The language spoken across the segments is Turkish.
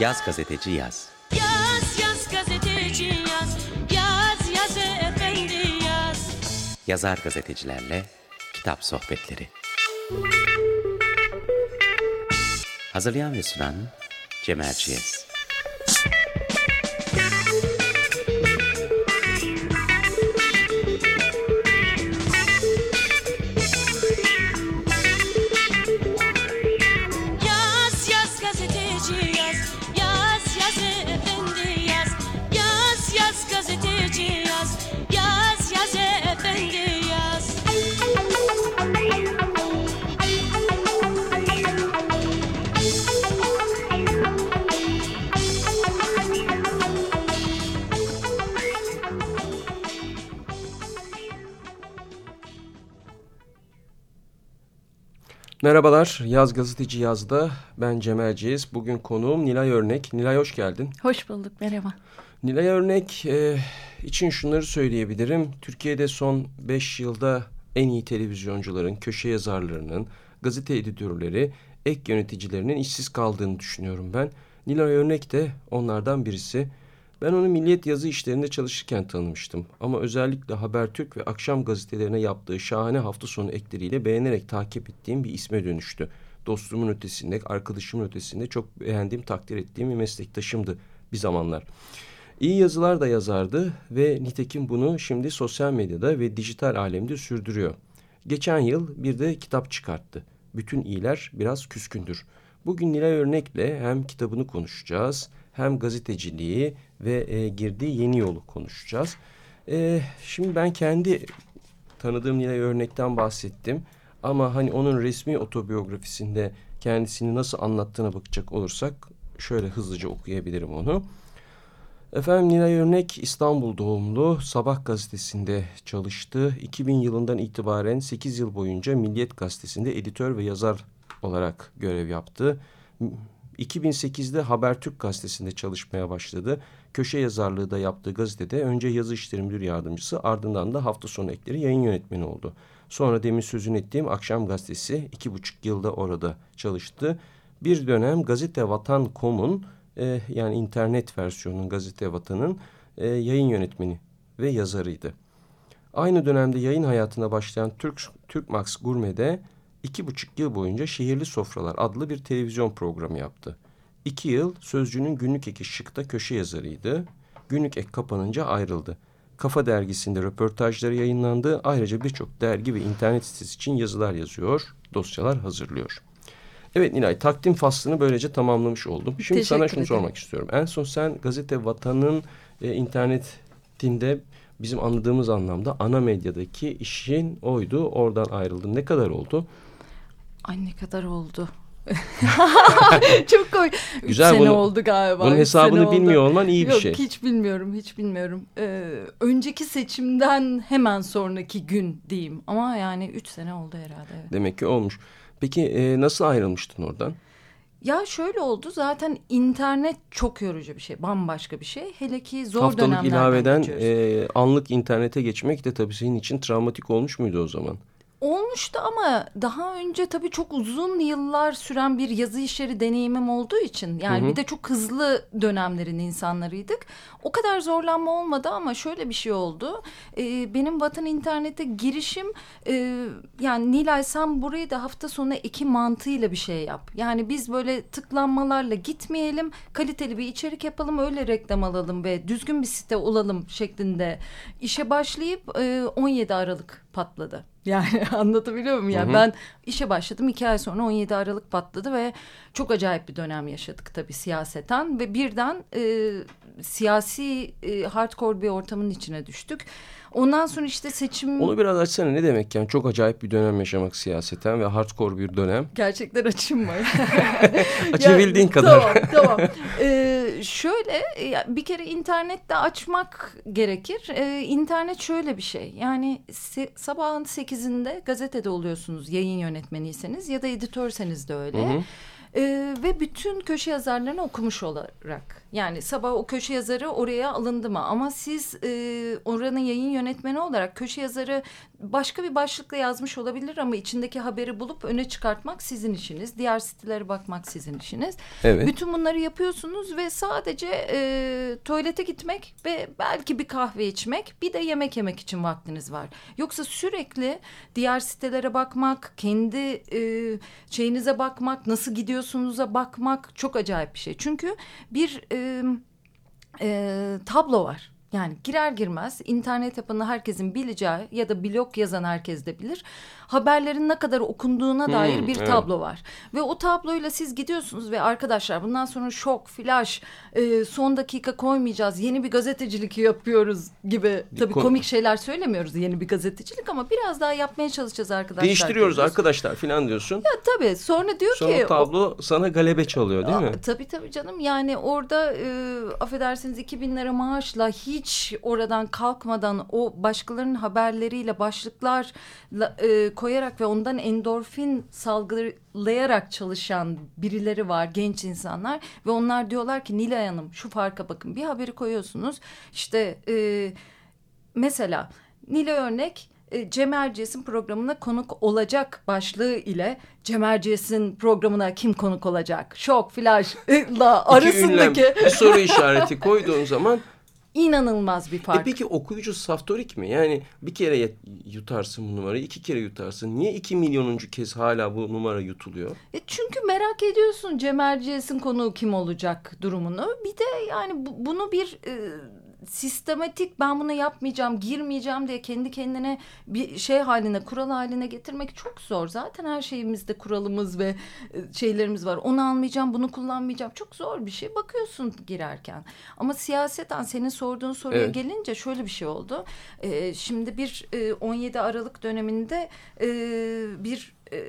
Yaz gazeteci yaz. Yaz yaz gazeteci yaz Yaz yaz efendi yaz Yazar gazetecilerle kitap sohbetleri. Hazırlayan ve sunan Cemal Çiğez. Merhabalar, Yaz Gazeteci Yaz'da ben Cemal Ciğiz. Bugün konuğum Nilay Örnek. Nilay hoş geldin. Hoş bulduk, merhaba. Nilay Örnek e, için şunları söyleyebilirim. Türkiye'de son 5 yılda en iyi televizyoncuların, köşe yazarlarının, gazete editörleri, ek yöneticilerinin işsiz kaldığını düşünüyorum ben. Nilay Örnek de onlardan birisi. Ben onu Milliyet yazı işlerinde çalışırken tanımıştım. Ama özellikle Habertürk ve akşam gazetelerine yaptığı şahane hafta sonu ekleriyle beğenerek takip ettiğim bir isme dönüştü. Dostumun ötesinde, arkadaşımın ötesinde çok beğendiğim, takdir ettiğim bir meslektaşımdı bir zamanlar. İyi yazılar da yazardı ve nitekim bunu şimdi sosyal medyada ve dijital alemde sürdürüyor. Geçen yıl bir de kitap çıkarttı. Bütün iyiler biraz küskündür. Bugün Nilay Örnek'le hem kitabını konuşacağız hem gazeteciliği ve e, girdiği yeni yolu konuşacağız. E, şimdi ben kendi tanıdığım Nilay Örnek'ten bahsettim. Ama hani onun resmi otobiyografisinde kendisini nasıl anlattığına bakacak olursak şöyle hızlıca okuyabilirim onu. Efendim Nilay Örnek İstanbul doğumlu Sabah gazetesinde çalıştı. 2000 yılından itibaren 8 yıl boyunca Milliyet gazetesinde editör ve yazar olarak görev yaptı. 2008'de Habertürk gazetesinde çalışmaya başladı. Köşe yazarlığı da yaptığı gazetede önce yazı işleri müdür yardımcısı ardından da hafta sonu ekleri yayın yönetmeni oldu. Sonra demin sözünü ettiğim Akşam Gazetesi iki buçuk yılda orada çalıştı. Bir dönem Gazete Vatan.com'un e, yani internet versiyonun Gazete Vatan'ın e, yayın yönetmeni ve yazarıydı. Aynı dönemde yayın hayatına başlayan Türk, Türkmax Gurme'de iki buçuk yıl boyunca Şehirli Sofralar adlı bir televizyon programı yaptı. İki yıl Sözcü'nün günlük eki Şık'ta köşe yazarıydı. Günlük ek kapanınca ayrıldı. Kafa dergisinde röportajları yayınlandı. Ayrıca birçok dergi ve internet sitesi için yazılar yazıyor, dosyalar hazırlıyor. Evet Nilay takdim faslını böylece tamamlamış oldum. Şimdi Teşekkür sana şunu ederim. sormak istiyorum. En son sen gazete Vatan'ın e, internetinde bizim anladığımız anlamda ana medyadaki işin oydu. Oradan ayrıldın. Ne kadar oldu? Ay ne kadar oldu. Çok koy. Üç Güzel, sene bunu- oldu galiba. Bunun üç hesabını oldu. bilmiyor olman iyi bir Yok, şey. hiç bilmiyorum, hiç bilmiyorum. Ee, önceki seçimden hemen sonraki gün diyeyim. Ama yani üç sene oldu herhalde. Evet. Demek ki olmuş. Peki e, nasıl ayrılmıştın oradan? Ya şöyle oldu zaten internet çok yorucu bir şey, bambaşka bir şey. Hele ki zor Haftalık dönemlerden ilaveden geçiyoruz. e, anlık internete geçmek de tabii senin için travmatik olmuş muydu o zaman? Olmuştu ama daha önce tabii çok uzun yıllar süren bir yazı işleri deneyimim olduğu için yani Hı hı. bir de çok hızlı dönemlerin insanlarıydık. O kadar zorlanma olmadı ama şöyle bir şey oldu. Ee, benim Vatan İnternet'e girişim e, yani Nilay sen burayı da hafta sonu eki mantığıyla bir şey yap. Yani biz böyle tıklanmalarla gitmeyelim, kaliteli bir içerik yapalım, öyle reklam alalım ve düzgün bir site olalım şeklinde işe başlayıp e, 17 Aralık patladı. Yani anlatabiliyor muyum? Yani Hı hı. ben işe başladım iki ay sonra 17 Aralık patladı ve çok acayip bir dönem yaşadık tabii siyaseten ve birden e, siyasi e, hardcore bir ortamın içine düştük. Ondan sonra işte seçim Onu biraz açsana ne demek yani çok acayip bir dönem yaşamak siyaseten ve hardcore bir dönem. gerçekten açayım mı? Açabildiğin Ya, kadar. Tamam tamam. Ee, şöyle ya, bir kere internette açmak gerekir. Ee, internet şöyle bir şey. Yani sabahın sekizinde gazetede oluyorsunuz yayın yönetmeniyseniz ya da editörseniz de öyle. Hı hı. Ee, ve bütün köşe yazarlarını okumuş olarak. Yani sabah o köşe yazarı oraya alındı mı? Ama siz e, oranın yayın yönetmeni olarak köşe yazarı başka bir başlıkla yazmış olabilir ama içindeki haberi bulup öne çıkartmak sizin işiniz. Diğer sitelere bakmak sizin işiniz. Evet. Bütün bunları yapıyorsunuz ve sadece e, tuvalete gitmek ve belki bir kahve içmek bir de yemek yemek için vaktiniz var. Yoksa sürekli diğer sitelere bakmak, kendi e, şeyinize bakmak, nasıl gidiyorsunuza bakmak çok acayip bir şey. Çünkü bir e, e, tablo var. Yani girer girmez internet yapanı herkesin bileceği ya da blog yazan herkes de bilir. Haberlerin ne kadar okunduğuna dair Hmm, bir evet. tablo var. Ve o tabloyla siz gidiyorsunuz ve arkadaşlar bundan sonra şok, flash, e, son dakika koymayacağız. Yeni bir gazetecilik yapıyoruz gibi. Tabii konu- komik şeyler söylemiyoruz yeni bir gazetecilik ama biraz daha yapmaya çalışacağız arkadaşlar. Değiştiriyoruz diyoruz. arkadaşlar falan diyorsun. Ya tabii sonra diyor Sonra ki o tablo sana galebe çalıyor değil mi? Tabii tabii canım yani orada e, affedersiniz 2000 lira maaşla hiç oradan kalkmadan o başkalarının haberleriyle başlıklar e, koyarak ve ondan endorfin salgılayarak çalışan birileri var genç insanlar. Ve onlar diyorlar ki Nilay Hanım şu farka bakın bir haberi koyuyorsunuz. İşte e, mesela Nilay örnek e, Cem Erciyes'in programına konuk olacak başlığı ile Cem Erciyes'in programına kim konuk olacak? Şok, İki ünlem. arasındaki bir soru işareti koyduğun zaman inanılmaz bir e fark. peki okuyucu saftorik mi? Yani bir kere yutarsın bu numarayı, iki kere yutarsın. Niye iki milyonuncu kez hala bu numara yutuluyor? E çünkü merak ediyorsun Cem Erciyes'in konuğu kim olacak durumunu. Bir de yani bu- bunu bir e, sistematik ben bunu yapmayacağım, girmeyeceğim diye kendi kendine bir şey haline, kural haline getirmek çok zor. Zaten her şeyimizde kuralımız ve e, şeylerimiz var. Onu almayacağım, bunu kullanmayacağım. Çok zor bir şey. Bakıyorsun girerken. Ama siyaseten senin sorduğun soruya Evet. gelince şöyle bir şey oldu. E, şimdi bir e, 17 Aralık döneminde e, bir e,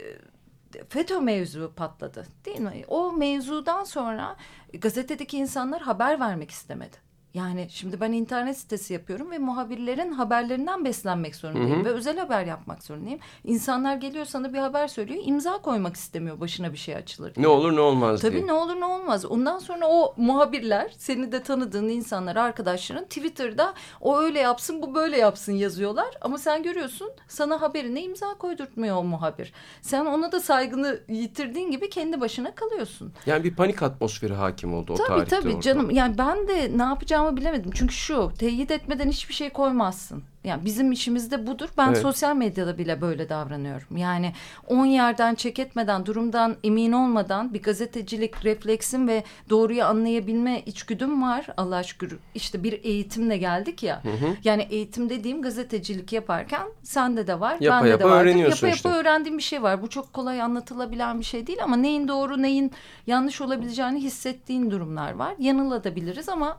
FETÖ mevzu patladı değil mi? O mevzudan sonra gazetedeki insanlar haber vermek istemedi. Yani şimdi ben internet sitesi yapıyorum ve muhabirlerin haberlerinden beslenmek zorundayım Hı hı. ve özel haber yapmak zorundayım. İnsanlar geliyor sana bir haber söylüyor, imza koymak istemiyor başına bir şey açılır. diye. Ne olur ne olmaz Tabii diye. ne olur ne olmaz. Ondan sonra o muhabirler, seni de tanıdığın insanlar, arkadaşların Twitter'da o öyle yapsın, bu böyle yapsın yazıyorlar. Ama sen görüyorsun sana haberine imza koydurtmuyor o muhabir. Sen ona da saygını yitirdiğin gibi kendi başına kalıyorsun. Yani bir panik atmosferi hakim oldu o Tabii tarihte tabii orada. canım. Yani ben de ne yapacağımı bilemedim. Çünkü şu teyit etmeden hiçbir şey koymazsın. Yani bizim işimiz de budur. Ben Evet. sosyal medyada bile böyle davranıyorum. Yani on yerden çek etmeden, durumdan emin olmadan bir gazetecilik refleksim ve doğruyu anlayabilme içgüdüm var. Allah şükür işte bir eğitimle geldik ya. Yani eğitim dediğim gazetecilik yaparken sende de var, Yapa bende yapa de vardır. öğreniyorsun Yapa işte. yapa öğrendiğim bir şey var. Bu çok kolay anlatılabilen bir şey değil ama neyin doğru neyin yanlış olabileceğini hissettiğin durumlar var. Yanılabiliriz ama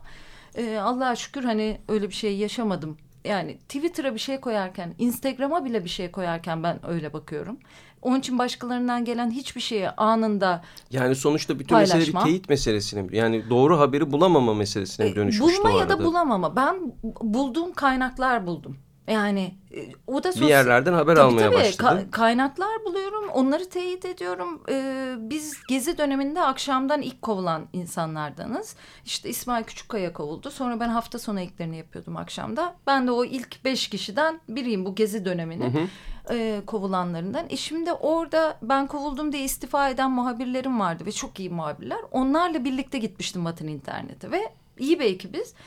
e, Allah'a şükür hani öyle bir şey yaşamadım. Yani Twitter'a bir şey koyarken, Instagram'a bile bir şey koyarken ben öyle bakıyorum. Onun için başkalarından gelen hiçbir şeyi anında Yani sonuçta bütün mesele bir Paylaşma. teyit meselesine. Yani doğru haberi bulamama meselesine e, dönüşmüştü bulma ya da bulamama. Ben bulduğum kaynaklar buldum. Yani e, o da Bir sosyal- yerlerden haber Tabii almaya tabii. başladı. Ka- kaynaklar buluyorum, onları teyit ediyorum. Ee, biz gezi döneminde akşamdan ilk kovulan insanlardanız. İşte İsmail Küçükkaya kovuldu. Sonra ben hafta sonu eklerini yapıyordum akşamda. Ben de o ilk beş kişiden biriyim bu gezi döneminin e, kovulanlarından. E şimdi orada ben kovuldum diye istifa eden muhabirlerim vardı ve çok iyi muhabirler. Onlarla birlikte gitmiştim Vatan İnternet'e ve iyi bir ekibiz. Ya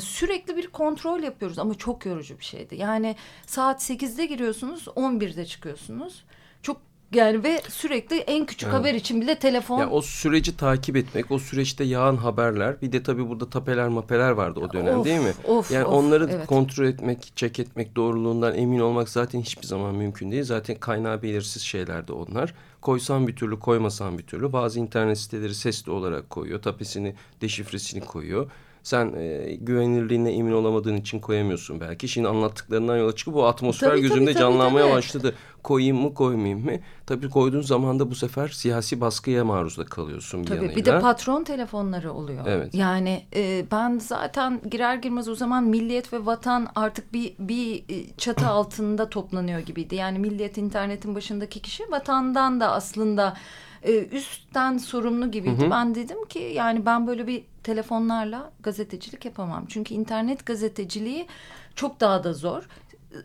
Sürekli bir kontrol yapıyoruz ama çok yorucu bir şeydi. Yani saat 8'de giriyorsunuz 11'de çıkıyorsunuz. Çok yani ve sürekli en küçük Evet. haber için bile telefon. Ya o süreci takip etmek, o süreçte yağan haberler, bir de tabii burada tapeler mapeler vardı o dönem Of, değil mi? of, yani of, onları evet. kontrol etmek, çek etmek, doğruluğundan emin olmak zaten hiçbir zaman mümkün değil. Zaten kaynağı belirsiz şeylerdi onlar. Koysan bir türlü, koymasan bir türlü. Bazı internet siteleri sesli olarak koyuyor, tapesini, deşifresini koyuyor. Sen e, güvenilirliğine emin olamadığın için koyamıyorsun belki. Şimdi anlattıklarından yola çıkıp o atmosfer Tabii, gözümde tabii, tabii, canlanmaya tabii. başladı. Koyayım mı koymayayım mı? Tabii koyduğun zaman da bu sefer siyasi baskıya maruz da kalıyorsun bir Tabii yanıyla. bir de patron telefonları oluyor. Evet. Yani e, ben zaten girer girmez o zaman milliyet ve vatan artık bir bir e, çatı altında toplanıyor gibiydi. Yani milliyet internetin başındaki kişi vatandan da aslında e, üstten sorumlu gibiydi. Ben dedim ki yani ben böyle bir telefonlarla gazetecilik yapamam. Çünkü internet gazeteciliği çok daha da zor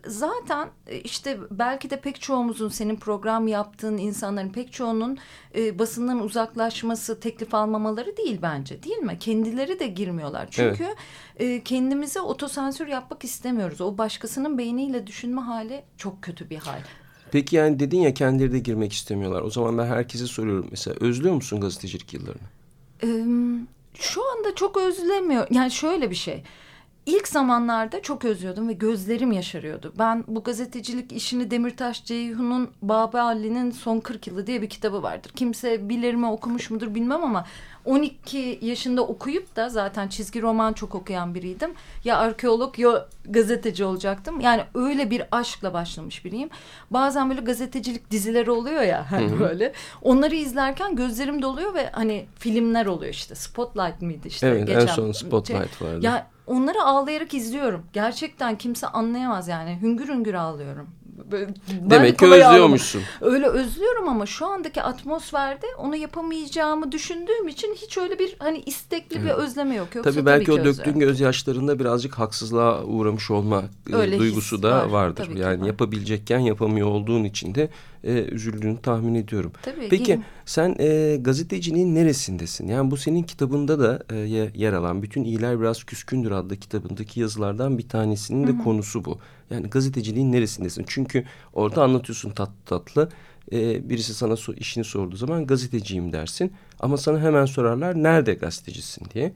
zaten e, işte belki de pek çoğumuzun senin program yaptığın insanların pek çoğunun e, basından uzaklaşması, teklif almamaları değil bence değil mi? Kendileri de girmiyorlar. Çünkü evet. e, kendimize otosansür yapmak istemiyoruz. O başkasının beyniyle düşünme hali çok kötü bir hal. Peki yani dedin ya kendileri de girmek istemiyorlar. O zaman ben herkese soruyorum mesela özlüyor musun gazetecilik yıllarını? Ee, şu anda çok özlemiyor. Yani şöyle bir şey ilk zamanlarda çok özlüyordum ve gözlerim yaşarıyordu. Ben bu gazetecilik işini Demirtaş Ceyhun'un Baba Ali'nin Son 40 Yılı diye bir kitabı vardır. Kimse bilir mi okumuş mudur bilmem ama 12 yaşında okuyup da zaten çizgi roman çok okuyan biriydim. Ya arkeolog ya gazeteci olacaktım. Yani öyle bir aşkla başlamış biriyim. Bazen böyle gazetecilik dizileri oluyor ya hani böyle. Onları izlerken gözlerim doluyor ve hani filmler oluyor işte. Spotlight mıydı işte. Evet geçen. en son Spotlight şey. vardı. Ya onları ağlayarak izliyorum. Gerçekten kimse anlayamaz yani. Hüngür hüngür ağlıyorum. Ben Demek ki özlüyormuşsun. Ağlamam. Öyle özlüyorum ama şu andaki atmosferde onu yapamayacağımı düşündüğüm için hiç öyle bir hani istekli evet. bir özleme yok. Yoksa tabii belki tabii o döktüğün gözyaşlarında birazcık haksızlığa uğramış olma e, öyle duygusu da var. vardır. Tabii yani var. yapabilecekken yapamıyor olduğun için de e, üzüldüğünü tahmin ediyorum. Tabii, Peki sen e, gazeteciliğin neresindesin? Yani bu senin kitabında da e, yer alan Bütün İyiler Biraz Küskündür adlı kitabındaki yazılardan bir tanesinin de Hı -hı. konusu bu. Yani gazeteciliğin neresindesin? Çünkü orada anlatıyorsun tatlı tatlı. E, birisi sana so işini sorduğu zaman gazeteciyim dersin. Ama sana hemen sorarlar nerede gazetecisin diye.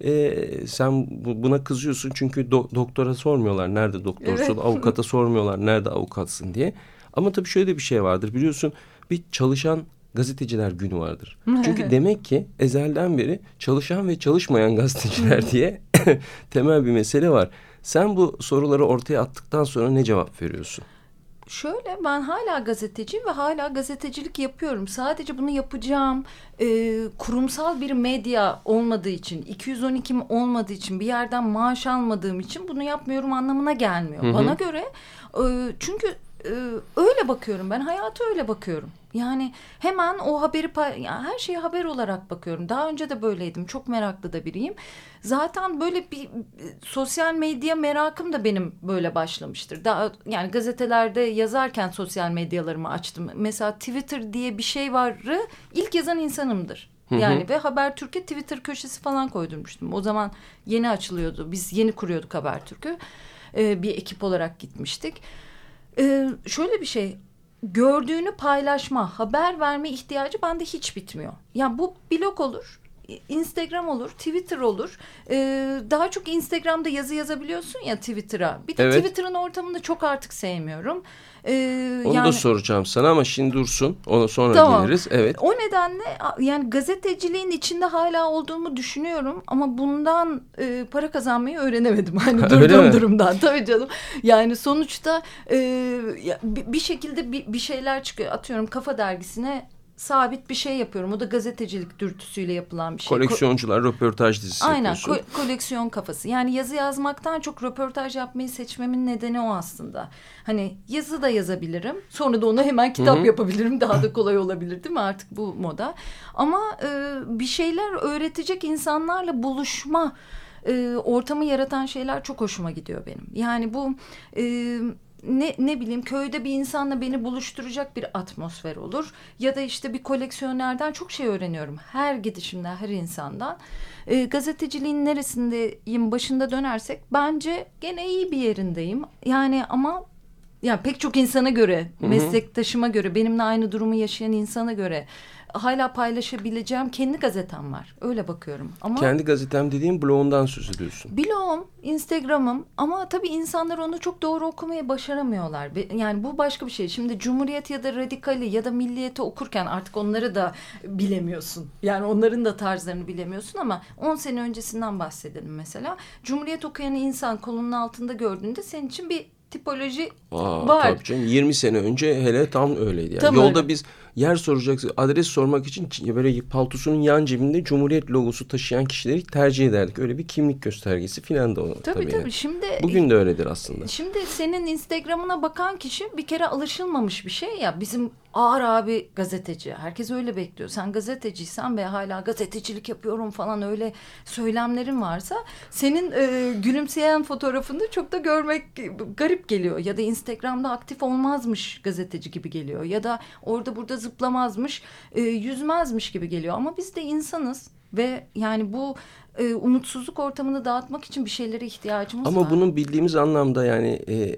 E, sen bu, buna kızıyorsun çünkü do doktora sormuyorlar nerede doktorsun, evet. avukata sormuyorlar nerede avukatsın diye. Ama tabii şöyle bir şey vardır biliyorsun bir çalışan gazeteciler günü vardır. Çünkü demek ki ezelden beri çalışan ve çalışmayan gazeteciler diye temel bir mesele var. Sen bu soruları ortaya attıktan sonra ne cevap veriyorsun? Şöyle ben hala gazeteciyim ve hala gazetecilik yapıyorum. Sadece bunu yapacağım e, kurumsal bir medya olmadığı için, 212'm olmadığı için, bir yerden maaş almadığım için bunu yapmıyorum anlamına gelmiyor. Hı hı. Bana göre e, çünkü e, öyle bakıyorum ben hayata öyle bakıyorum. Yani hemen o haberi yani her şeye haber olarak bakıyorum. Daha önce de böyleydim. Çok meraklı da biriyim. Zaten böyle bir sosyal medya merakım da benim böyle başlamıştır. Daha yani gazetelerde yazarken sosyal medyalarımı açtım. Mesela Twitter diye bir şey varı ilk yazan insanımdır. Yani ve Habertürk'e Twitter köşesi falan koydurmuştum. O zaman yeni açılıyordu. Biz yeni kuruyorduk Habertürk'ü. Ee, bir ekip olarak gitmiştik. Ee, şöyle bir şey gördüğünü paylaşma, haber verme ihtiyacı bende hiç bitmiyor. Yani bu blog olur, Instagram olur, Twitter olur. Ee, daha çok Instagram'da yazı yazabiliyorsun ya Twitter'a. Bir de evet. Twitter'ın ortamını çok artık sevmiyorum. Ee, Onu yani, da soracağım sana ama şimdi dursun. Ona sonra tamam. geliriz. Evet. O nedenle yani gazeteciliğin içinde hala olduğumu düşünüyorum ama bundan e, para kazanmayı öğrenemedim. Hani durduğum durumdan. Tabii canım. Yani sonuçta e, bir şekilde bir, bir şeyler çıkıyor. Atıyorum Kafa Dergisi'ne sabit bir şey yapıyorum. O da gazetecilik dürtüsüyle yapılan bir şey. Koleksiyoncular röportaj dizisi Aynen ko koleksiyon kafası. Yani yazı yazmaktan çok röportaj yapmayı seçmemin nedeni o aslında. Hani yazı da yazabilirim. Sonra da onu hemen kitap Hı -hı. yapabilirim. Daha da kolay olabilir değil mi artık bu moda. Ama e, bir şeyler öğretecek insanlarla buluşma e, ortamı yaratan şeyler çok hoşuma gidiyor benim. Yani bu... E, ne, ne bileyim köyde bir insanla beni buluşturacak bir atmosfer olur. Ya da işte bir koleksiyonerden çok şey öğreniyorum. Her gidişimden, her insandan. E, gazeteciliğin neresindeyim başında dönersek bence gene iyi bir yerindeyim. Yani ama ya pek çok insana göre, meslektaşıma göre, benimle aynı durumu yaşayan insana göre hala paylaşabileceğim kendi gazetem var. Öyle bakıyorum. Ama kendi gazetem dediğim blogundan söz ediyorsun. Blogum, Instagram'ım ama tabii insanlar onu çok doğru okumayı başaramıyorlar. Yani bu başka bir şey. Şimdi Cumhuriyet ya da Radikali ya da Milliyet'i okurken artık onları da bilemiyorsun. Yani onların da tarzlarını bilemiyorsun ama 10 sene öncesinden bahsedelim mesela. Cumhuriyet okuyan insan kolunun altında gördüğünde senin için bir tipoloji Aa, var. Tabii canım, 20 sene önce hele tam öyleydi. Yani. Tam Yolda öyle. biz yer soracaksın, adres sormak için böyle paltosunun yan cebinde Cumhuriyet logosu taşıyan kişileri tercih ederdik. Öyle bir kimlik göstergesi filan da. Tabii tabii. tabii. yani. Şimdi Bugün de öyledir aslında. Şimdi senin Instagram'ına bakan kişi bir kere alışılmamış bir şey ya. Bizim ağır abi gazeteci. Herkes öyle bekliyor. Sen gazeteciysen ve hala gazetecilik yapıyorum falan öyle söylemlerin varsa senin e, gülümseyen fotoğrafını çok da görmek garip geliyor. Ya da Instagram'da aktif olmazmış gazeteci gibi geliyor. Ya da orada burada zıplamazmış, e, yüzmezmiş gibi geliyor. Ama biz de insanız ve yani bu e, umutsuzluk ortamını dağıtmak için bir şeylere ihtiyacımız Ama var. bunun bildiğimiz anlamda yani e,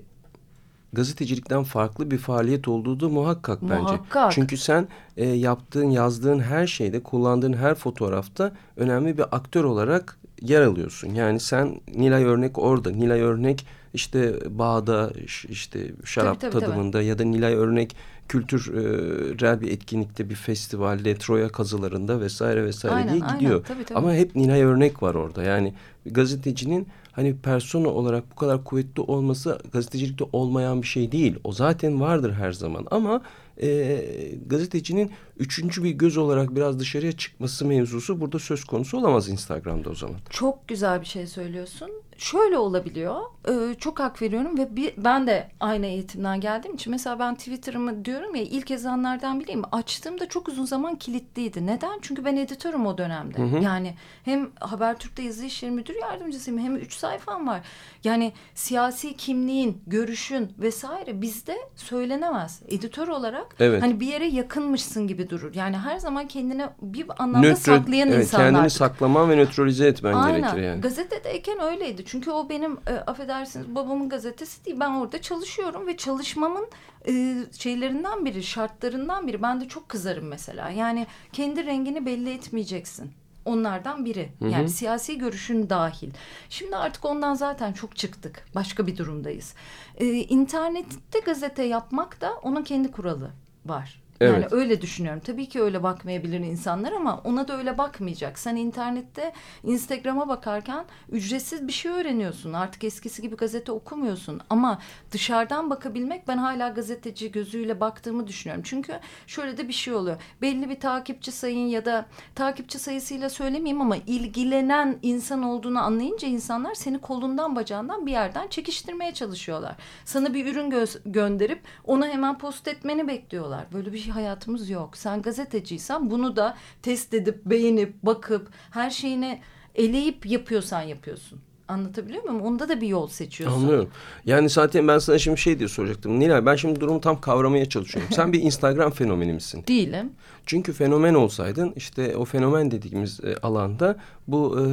gazetecilikten farklı bir faaliyet olduğu da muhakkak, bence. Muhakkak. Çünkü sen e, yaptığın, yazdığın her şeyde, kullandığın her fotoğrafta önemli bir aktör olarak yer alıyorsun. Yani sen Nilay Örnek orada, Nilay Örnek işte bağda, işte şarap Tabii, tabii, tadımında ya da Nilay Örnek kültürel bir etkinlikte, bir festivalde, Troya kazılarında vesaire vesaire Aynen, diye aynen. gidiyor. Tabii, tabii. Ama hep Nilay Örnek var orada. Yani gazetecinin hani persona olarak bu kadar kuvvetli olması gazetecilikte olmayan bir şey değil. O zaten vardır her zaman ama e, gazetecinin üçüncü bir göz olarak biraz dışarıya çıkması mevzusu burada söz konusu olamaz Instagram'da o zaman. Çok güzel bir şey söylüyorsun. Şöyle olabiliyor. Ee, çok hak veriyorum ve bir, ben de aynı eğitimden geldiğim için mesela ben Twitter'ımı diyorum ya ilk yazanlardan biriyim. Açtığımda çok uzun zaman kilitliydi. Neden? Çünkü ben editörüm o dönemde. Yani hem Habertürk'te yazı işleri müdür yardımcısıyım hem üç sayfam var. Yani siyasi kimliğin, görüşün vesaire bizde söylenemez. Editör olarak Evet. hani bir yere yakınmışsın gibi durur. Yani her zaman kendini bir anlamda saklayan evet, insanlar. kendini saklaman ve nötralize etmen Aynen. gerekir yani. Gazetedeyken öyleydi. Çünkü o benim e, affedersiniz babamın gazetesi değil. Ben orada çalışıyorum ve çalışmamın e, şeylerinden biri, şartlarından biri. Ben de çok kızarım mesela. Yani kendi rengini belli etmeyeceksin. Onlardan biri. Yani siyasi görüşün dahil. Şimdi artık ondan zaten çok çıktık. Başka bir durumdayız. E, internette gazete yapmak da onun kendi kuralı var. Yani Evet. öyle düşünüyorum. Tabii ki öyle bakmayabilir insanlar ama ona da öyle bakmayacak. Sen internette Instagram'a bakarken ücretsiz bir şey öğreniyorsun. Artık eskisi gibi gazete okumuyorsun. Ama dışarıdan bakabilmek ben hala gazeteci gözüyle baktığımı düşünüyorum. Çünkü şöyle de bir şey oluyor. Belli bir takipçi sayın ya da takipçi sayısıyla söylemeyeyim ama ilgilenen insan olduğunu anlayınca insanlar seni kolundan bacağından bir yerden çekiştirmeye çalışıyorlar. Sana bir ürün gö- gönderip onu hemen post etmeni bekliyorlar. Böyle bir şey hayatımız yok. Sen gazeteciysen bunu da test edip beğenip bakıp her şeyini eleyip yapıyorsan yapıyorsun. Anlatabiliyor muyum? Onda da bir yol seçiyorsun. Anlıyorum. Yani zaten ben sana şimdi şey diye soracaktım. Nilay ben şimdi durumu tam kavramaya çalışıyorum. Sen bir Instagram fenomeni misin? Değilim. Çünkü fenomen olsaydın işte o fenomen dediğimiz e, alanda bu e,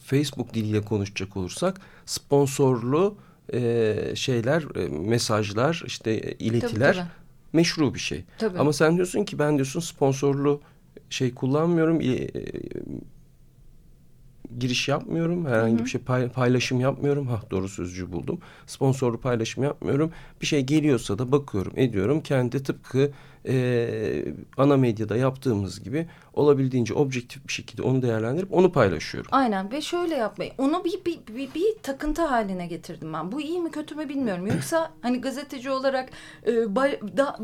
Facebook diliyle konuşacak olursak sponsorlu e, şeyler, e, mesajlar, işte e, iletiler tabii. Meşru bir şey. Tabii. Ama sen diyorsun ki ben diyorsun sponsorlu şey kullanmıyorum, e, e, giriş yapmıyorum, herhangi bir şey pay- paylaşım yapmıyorum. Ha doğru sözcüğü buldum. Sponsorlu paylaşım yapmıyorum. Bir şey geliyorsa da bakıyorum, ediyorum. Kendi tıpkı e, ana medyada yaptığımız gibi olabildiğince objektif bir şekilde onu değerlendirip onu paylaşıyorum. Aynen ve şöyle yapmayı onu bir, bir, bir, bir takıntı haline getirdim ben. Bu iyi mi kötü mü bilmiyorum. Yoksa hani gazeteci olarak e, da,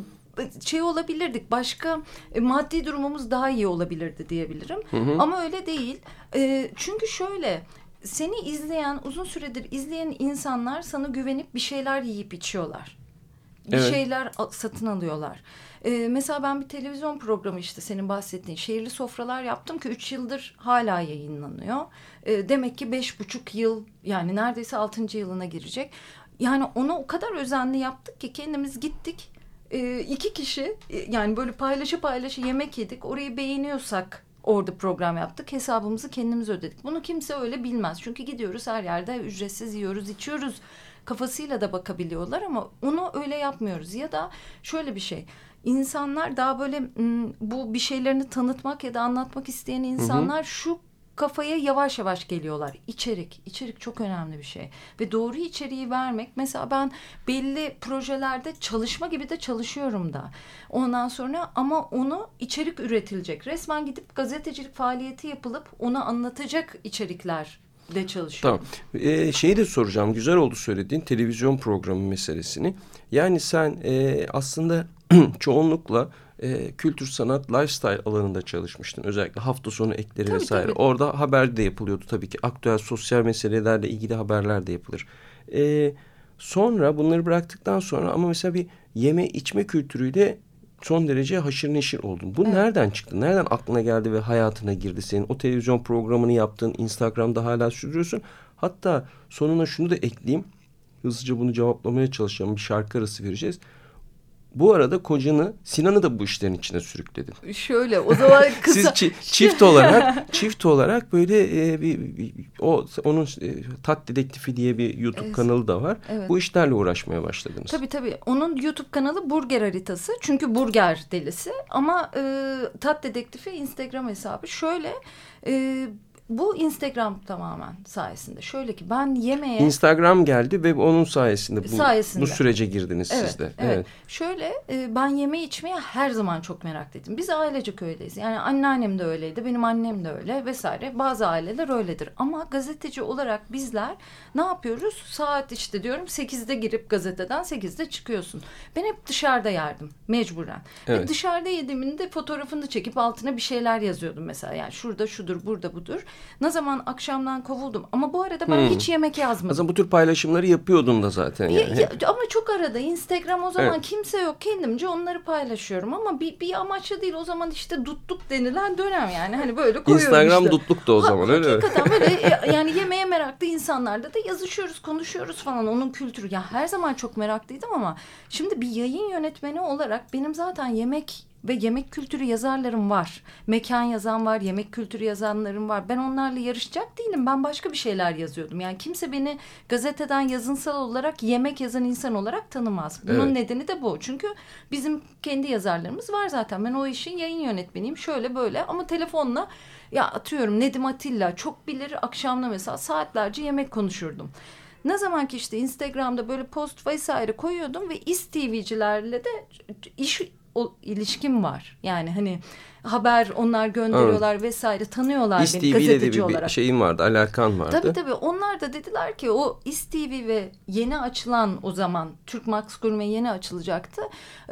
şey olabilirdik başka e, maddi durumumuz daha iyi olabilirdi diyebilirim. Ama öyle değil. E, çünkü şöyle seni izleyen uzun süredir izleyen insanlar sana güvenip bir şeyler yiyip içiyorlar. Bir Evet. şeyler satın alıyorlar. Ee, mesela ben bir televizyon programı işte senin bahsettiğin şehirli sofralar yaptım ki üç yıldır hala yayınlanıyor. Ee, demek ki beş buçuk yıl yani neredeyse altıncı yılına girecek. Yani onu o kadar özenli yaptık ki kendimiz gittik. Ee, iki kişi e, yani böyle paylaşı paylaşı yemek yedik. Orayı beğeniyorsak orada program yaptık. Hesabımızı kendimiz ödedik. Bunu kimse öyle bilmez. Çünkü gidiyoruz her yerde ücretsiz yiyoruz, içiyoruz kafasıyla da bakabiliyorlar ama onu öyle yapmıyoruz. Ya da şöyle bir şey. İnsanlar daha böyle bu bir şeylerini tanıtmak ya da anlatmak isteyen insanlar şu kafaya yavaş yavaş geliyorlar. İçerik, içerik çok önemli bir şey. Ve doğru içeriği vermek. Mesela ben belli projelerde çalışma gibi de çalışıyorum da. Ondan sonra ama onu içerik üretilecek. Resmen gidip gazetecilik faaliyeti yapılıp onu anlatacak içerikler de çalışıyorum. Tamam. Ee, şeyi de soracağım. Güzel oldu söylediğin televizyon programı meselesini. Yani sen e, aslında çoğunlukla e, kültür, sanat, lifestyle alanında çalışmıştın. Özellikle hafta sonu ekleri Tabii, vesaire. tabii. Orada haber de yapılıyordu tabii ki. Aktüel sosyal meselelerle ilgili haberler de yapılır. E, sonra bunları bıraktıktan sonra ama mesela bir yeme içme kültürüyle son derece haşır neşir oldun. Bu nereden çıktı? Nereden aklına geldi ve hayatına girdi senin? O televizyon programını yaptın, Instagram'da hala sürdürüyorsun. Hatta sonuna şunu da ekleyeyim. Hızlıca bunu cevaplamaya çalışacağım. Bir şarkı arası vereceğiz. Bu arada kocanı, Sinan'ı da bu işlerin içine sürükledin. Şöyle o zaman kısa... Siz çi- çift olarak çift olarak böyle e, bir, bir- o onun e, Tat Dedektifi diye bir YouTube Evet. kanalı da var. Evet. Bu işlerle uğraşmaya başladınız. Tabii tabii. Onun YouTube kanalı Burger Haritası. Çünkü burger delisi. Ama e, Tat Dedektifi Instagram hesabı. Şöyle e, bu Instagram tamamen sayesinde. Şöyle ki ben yemeğe... Instagram geldi ve onun sayesinde bu, Sayesinde. bu sürece girdiniz Evet, siz de. evet. Şöyle e, ben yeme içmeye her zaman çok meraklıydım. Biz ailecek öyleyiz. Yani anneannem de öyleydi, benim annem de öyle vesaire. Bazı aileler öyledir. Ama gazeteci olarak bizler ne yapıyoruz? Saat işte diyorum 8'de girip gazeteden 8'de çıkıyorsun. Ben hep dışarıda yerdim mecburen. Evet. Ve dışarıda yediğimin de fotoğrafını çekip altına bir şeyler yazıyordum mesela. Yani şurada şudur, burada budur. Ne zaman akşamdan kovuldum. Ama bu arada ben Hmm. hiç yemek yazmadım. Aslında bu tür paylaşımları yapıyordun da zaten Ya- yani. ya- ama çok arada Instagram o zaman Evet. kimse yok kendimce onları paylaşıyorum ama bir, bir amaçlı değil o zaman işte dutluk denilen dönem yani hani böyle koyuyorum Instagram işte. dutluk da o Ha- zaman öyle mi? Hakikaten böyle yani yemeğe meraklı insanlarla da yazışıyoruz konuşuyoruz falan onun kültürü ya her zaman çok meraklıydım ama şimdi bir yayın yönetmeni olarak benim zaten yemek ve yemek kültürü yazarlarım var. Mekan yazan var, yemek kültürü yazanlarım var. Ben onlarla yarışacak değilim. Ben başka bir şeyler yazıyordum. Yani kimse beni gazeteden yazınsal olarak yemek yazan insan olarak tanımaz. Bunun Evet. nedeni de bu. Çünkü bizim kendi yazarlarımız var zaten. Ben o işin yayın yönetmeniyim. Şöyle böyle ama telefonla ya atıyorum Nedim Atilla çok bilir akşamda mesela saatlerce yemek konuşurdum. Ne zaman ki işte Instagram'da böyle post vesaire koyuyordum ve İSTV'cilerle de iş o, ilişkim var. Yani hani haber onlar gönderiyorlar vesaire tanıyorlar beni İSTV'yle de gazeteci bir, bir olarak. şeyin vardı, alakan vardı. Tabii tabii onlar da dediler ki o İSTV ve yeni açılan o zaman Türk Max Gurme yeni açılacaktı.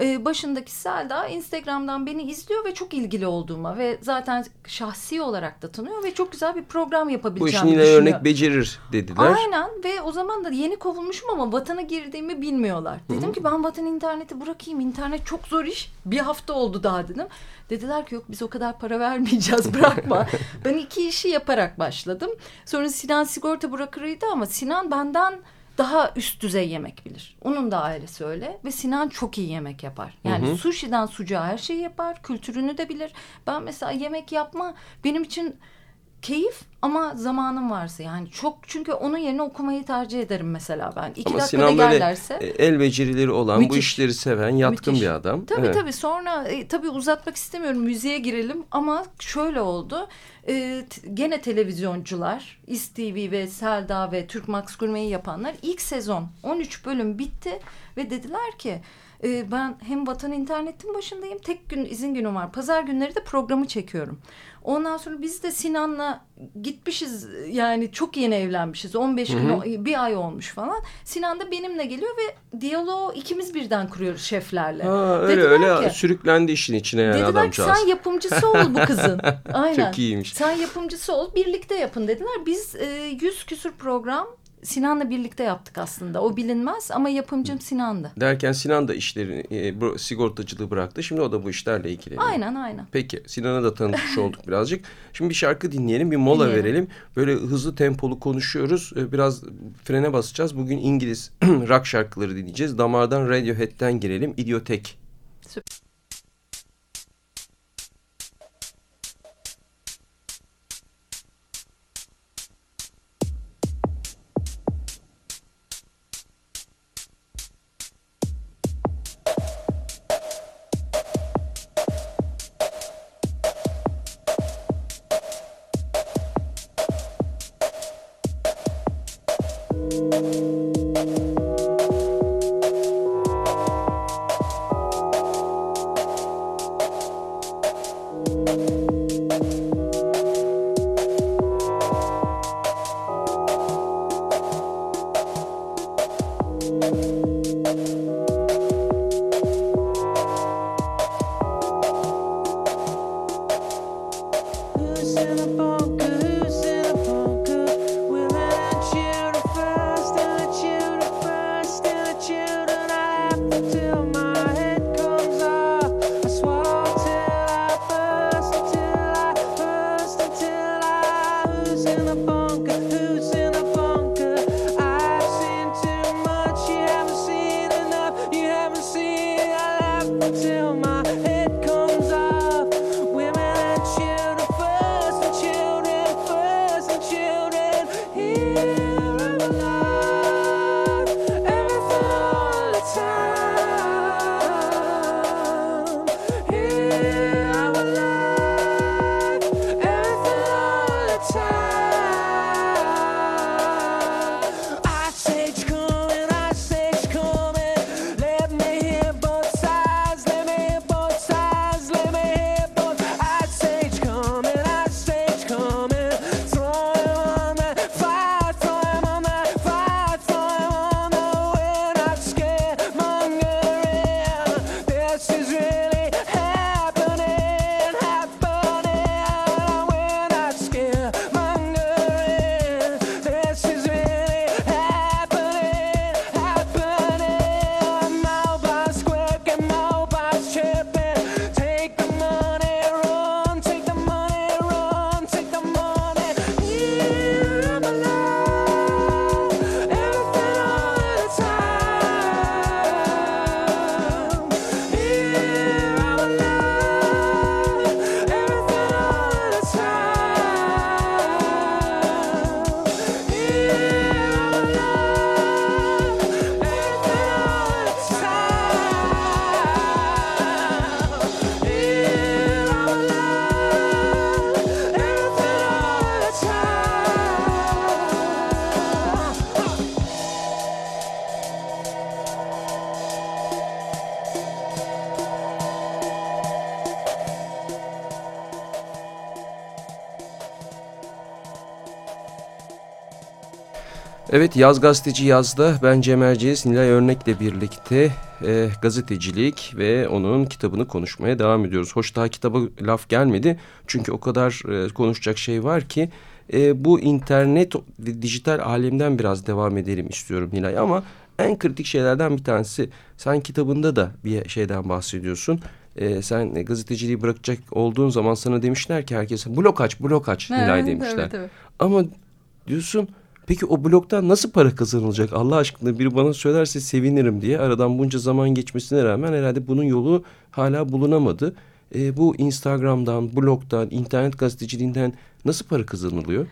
Ee, başındaki Selda Instagram'dan beni izliyor ve çok ilgili olduğuma ve zaten şahsi olarak da tanıyor ve çok güzel bir program Bu yapabileceğimi işin yine düşünüyor. örnek becerir dediler. Aynen ve o zaman da yeni kovulmuşum ama vatana girdiğimi bilmiyorlar. Dedim ki ben vatan interneti bırakayım. İnternet çok zor iş. Bir hafta oldu daha dedim. Dediler ki yok biz o kadar para vermeyeceğiz bırakma. ben iki işi yaparak başladım. Sonra Sinan sigorta bırakırıydı ama Sinan benden daha üst düzey yemek bilir. Onun da ailesi öyle ve Sinan çok iyi yemek yapar. Yani sushi'den sucuğa her şeyi yapar, kültürünü de bilir. Ben mesela yemek yapma benim için keyif ama zamanım varsa yani çok çünkü onun yerine okumayı tercih ederim mesela ben. İki Ama dakikada Sinan böyle gellerse. e, el becerileri olan, bu Müthiş. işleri seven, yatkın Müthiş. bir adam. Tabii Evet. tabii sonra e, tabii uzatmak istemiyorum müziğe girelim ama şöyle oldu. E, gene televizyoncular İSTV ve Selda ve Türk Max Gurme'yi yapanlar ilk sezon 13 bölüm bitti ve dediler ki e, ben hem Vatan İnternet'in başındayım tek gün izin günüm var. Pazar günleri de programı çekiyorum. Ondan sonra biz de Sinan'la gitmişiz yani çok yeni evlenmişiz 15 gün bir ay olmuş falan. Sinan da benimle geliyor ve diyaloğu ikimiz birden kuruyoruz şeflerle. Ha, öyle Dediler öyle ki- sürüklendi işin içine yani Dediler ki adamcağız. sen yapımcısı ol bu kızın. Aynen. Çok iyiymiş. Sen yapımcısı ol birlikte yapın dediler. Biz e, yüz küsür program Sinan'la birlikte yaptık aslında. O bilinmez ama yapımcım Sinan'dı. Derken Sinan da işlerini, e, sigortacılığı bıraktı. Şimdi o da bu işlerle ilgileniyor. Aynen aynen. Peki Sinan'a da tanıtmış olduk birazcık. Şimdi bir şarkı dinleyelim, bir mola Dinleyelim. verelim. Böyle hızlı tempolu konuşuyoruz. Ee, Biraz frene basacağız. Bugün İngiliz rock şarkıları dinleyeceğiz. Damardan Radiohead'den girelim. İdiotek. Evet Yaz Gazeteci Yaz'da ben Cem Erciyes, Nilay Örnek'le birlikte e, gazetecilik ve onun kitabını konuşmaya devam ediyoruz. Hoş daha kitaba laf gelmedi çünkü o kadar e, konuşacak şey var ki e, bu internet ve dijital alemden biraz devam edelim istiyorum Nilay ama en kritik şeylerden bir tanesi sen kitabında da bir şeyden bahsediyorsun. E, sen gazeteciliği bırakacak olduğun zaman sana demişler ki herkese blok aç blok aç Nilay demişler. Evet, evet. Ama diyorsun peki o bloktan nasıl para kazanılacak Allah aşkına biri bana söylerse sevinirim diye aradan bunca zaman geçmesine rağmen herhalde bunun yolu hala bulunamadı. E, bu Instagram'dan, blogdan, internet gazeteciliğinden nasıl para kazanılıyor?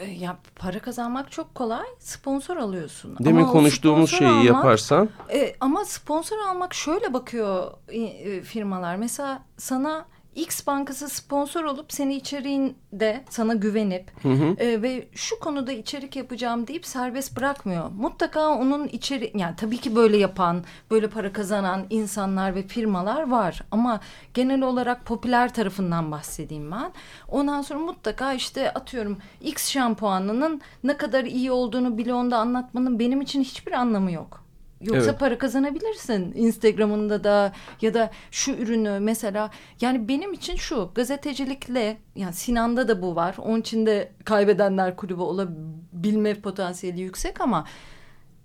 E, Ya para kazanmak çok kolay. Sponsor alıyorsun. Demin Ama konuştuğumuz şeyi almak- yaparsan E, ama sponsor almak şöyle bakıyor e, e, firmalar. Mesela sana X bankası sponsor olup seni içeriğinde sana güvenip e, ve şu konuda içerik yapacağım deyip serbest bırakmıyor. Mutlaka onun içeri yani tabii ki böyle yapan, böyle para kazanan insanlar ve firmalar var ama genel olarak popüler tarafından bahsedeyim ben. Ondan sonra mutlaka işte atıyorum X şampuanının ne kadar iyi olduğunu bile onda anlatmanın benim için hiçbir anlamı yok. Yoksa Evet. para kazanabilirsin Instagram'ında da ya da şu ürünü mesela yani benim için şu gazetecilikle yani Sinan'da da bu var. Onun için de kaybedenler kulübü olabilme potansiyeli yüksek ama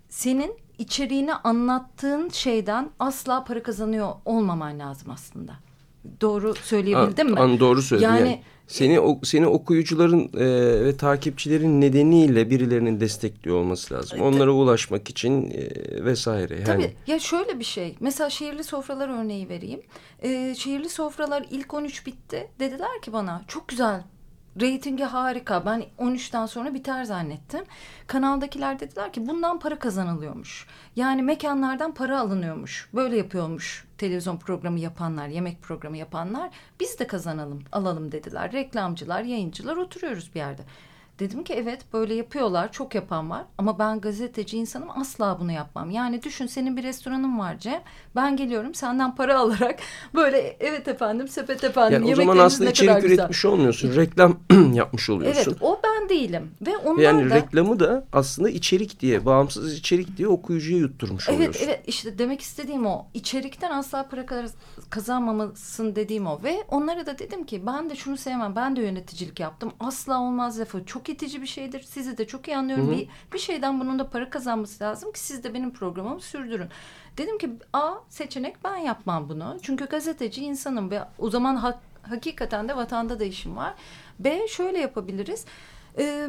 senin içeriğini anlattığın şeyden asla para kazanıyor olmaman lazım aslında. Doğru söyleyebildim An- mi? an- doğru söyledin. Yani, Yani- seni o, seni okuyucuların e, ve takipçilerin nedeniyle birilerinin destekliyor olması lazım. Onlara ulaşmak için e, vesaire. Yani Tabii ya şöyle bir şey. Mesela şehirli sofralar örneği vereyim. Ee, şehirli sofralar ilk 13 bitti. Dediler ki bana çok güzel. Reytingi harika. Ben 13'ten sonra biter zannettim. Kanaldakiler dediler ki bundan para kazanılıyormuş. Yani mekanlardan para alınıyormuş. Böyle yapıyormuş televizyon programı yapanlar, yemek programı yapanlar. Biz de kazanalım, alalım dediler. Reklamcılar, yayıncılar oturuyoruz bir yerde. Dedim ki evet böyle yapıyorlar çok yapan var ama ben gazeteci insanım asla bunu yapmam. Yani düşün senin bir restoranın var Cem ben geliyorum senden para alarak böyle evet efendim sepet efendim Yani o zaman aslında içerik güzel. üretmiş olmuyorsun. Reklam yapmış oluyorsun. Evet o ben değilim ve onlar yani da reklamı da aslında içerik diye, bağımsız içerik diye okuyucuya yutturmuş Evet oluyorsun. evet işte demek istediğim o içerikten asla para kaz- kazanmamasın dediğim o ve onlara da dedim ki ben de şunu sevmem ben de yöneticilik yaptım asla olmaz lafı çok itici bir şeydir sizi de çok iyi anlıyorum bir, bir şeyden bunun da para kazanması lazım ki siz de benim programımı sürdürün. Dedim ki A seçenek ben yapmam bunu çünkü gazeteci insanım ve o zaman hak- hakikaten de vatanda da işim var. B şöyle yapabiliriz. Ee,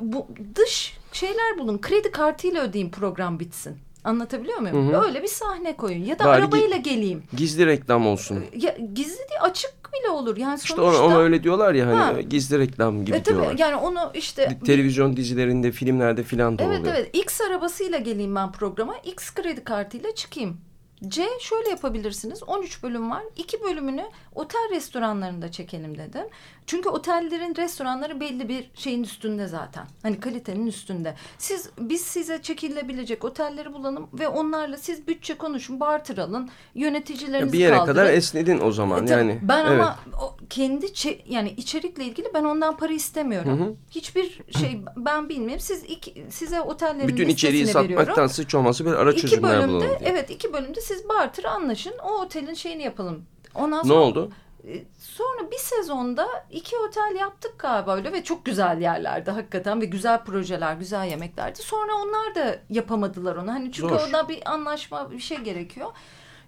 bu dış şeyler bulun. Kredi kartıyla ödeyeyim program bitsin. Anlatabiliyor muyum? Öyle bir sahne koyun ya da Bari arabayla geleyim. Gizli reklam olsun. Ya gizli değil açık bile olur. Yani İşte sonuçta ona, ona öyle diyorlar ya hani Ha. gizli reklam gibi e, tabii, diyorlar. yani onu işte Televizyon dizilerinde, filmlerde filan da Evet oluyor. evet X arabasıyla geleyim ben programa. X kredi kartıyla çıkayım. C şöyle yapabilirsiniz. 13 bölüm var. 2 bölümünü otel restoranlarında çekelim dedim. Çünkü otellerin restoranları belli bir şeyin üstünde zaten. Hani kalitenin üstünde. Siz biz size çekilebilecek otelleri bulalım ve onlarla siz bütçe konuşun, barter alın, yöneticilerinizi bir yere kaldırın. kadar esnedin o zaman E, yani. ben evet. ama o kendi yani içerikle ilgili ben ondan para istemiyorum. Hiçbir şey ben bilmiyorum. Siz iki, size otellerin bütün içeriği satmaktan sıç olması bir ara İki çözümler bölümde bulalım diye. evet iki bölümde siz barter anlaşın. O otelin şeyini yapalım. Ondan Ne sonra, oldu? Sonra bir sezonda iki otel yaptık galiba öyle ve çok güzel yerlerdi hakikaten ve güzel projeler, güzel yemeklerdi. Sonra onlar da yapamadılar onu. Hani çünkü Zor. orada bir anlaşma bir şey gerekiyor.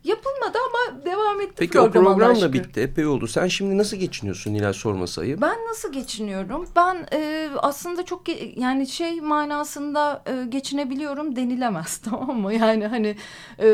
Yapılmadı ama devam etti Peki o program da bitti. Epey oldu. Sen şimdi nasıl geçiniyorsun Nilay sorması ayıp? Ben nasıl geçiniyorum? Ben e, aslında çok yani şey manasında e, geçinebiliyorum denilemez tamam mı? Yani hani e,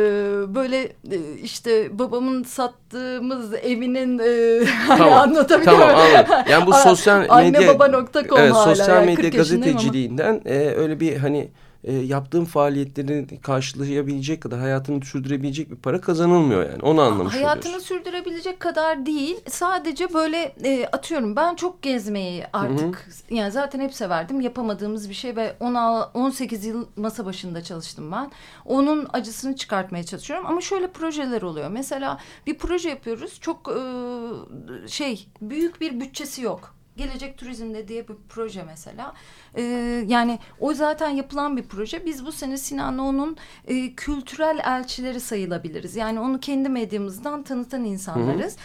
böyle e, işte babamın sattığımız evinin e, hani Tamam, anlatabiliyor Tamam muyum? anladım. Yani bu sosyal medya... Annebaba.com evet, hala. sosyal yani medya 40 yaşındayım ama. gazeteciliğinden e, öyle bir hani e, yaptığın faaliyetlerini karşılayabilecek kadar hayatını sürdürebilecek bir para kazanılmıyor yani. Onu anlamış Hayatını oluyorsun. sürdürebilecek kadar değil. Sadece böyle e, atıyorum ben çok gezmeyi artık yani zaten hep severdim. Yapamadığımız bir şey ve 16 18 yıl masa başında çalıştım ben. Onun acısını çıkartmaya çalışıyorum ama şöyle projeler oluyor. Mesela bir proje yapıyoruz. Çok e, şey büyük bir bütçesi yok. Gelecek Turizm'de diye bir proje mesela. E, yani o zaten yapılan bir proje. Biz bu sene Sinan'la onun e, kültürel elçileri sayılabiliriz. Yani onu kendi medyamızdan tanıtan insanlarız.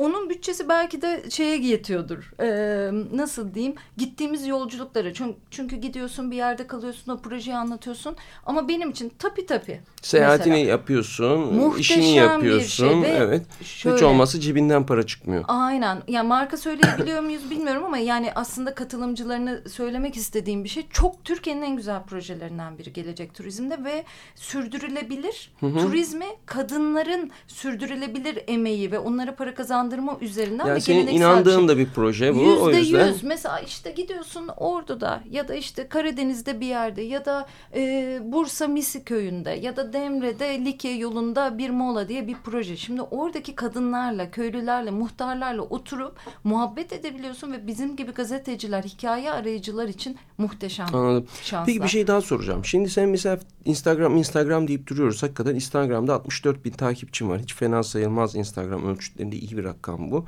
Onun bütçesi belki de şeye yetiyordur. Ee, nasıl diyeyim? Gittiğimiz yolculuklara. Çünkü, çünkü gidiyorsun bir yerde kalıyorsun o projeyi anlatıyorsun. Ama benim için tapi tapi. Seyahatini mesela. yapıyorsun, Muhteşem işini bir yapıyorsun. şey ve evet. Hiç şöyle- olmazsa cebinden para çıkmıyor. Aynen. Ya marka söyleyebiliyor muyuz bilmiyorum ama yani aslında katılımcılarını söylemek istediğim bir şey çok Türkiye'nin en güzel projelerinden biri gelecek turizmde ve sürdürülebilir turizmi kadınların sürdürülebilir emeği ve onlara para kazandırma üzerinden Yani senin inandığın şey. da bir proje bu. o Yüzde yüzden yüz. Mesela işte gidiyorsun Ordu'da ya da işte Karadeniz'de bir yerde ya da e, Bursa Misi köyünde ya da Demre'de Likya yolunda bir mola diye bir proje. Şimdi oradaki kadınlarla, köylülerle, muhtarlarla oturup muhabbet edebiliyorsun ve bizim gibi gazeteciler, hikaye arayıcılar için muhteşem Anladım. şanslar. Peki bir şey daha soracağım. Şimdi sen mesela Instagram Instagram deyip duruyoruz. Hakikaten Instagram'da 64 bin takipçim var. Hiç fena sayılmaz Instagram ölçütlerinde iyi bir rakam bu.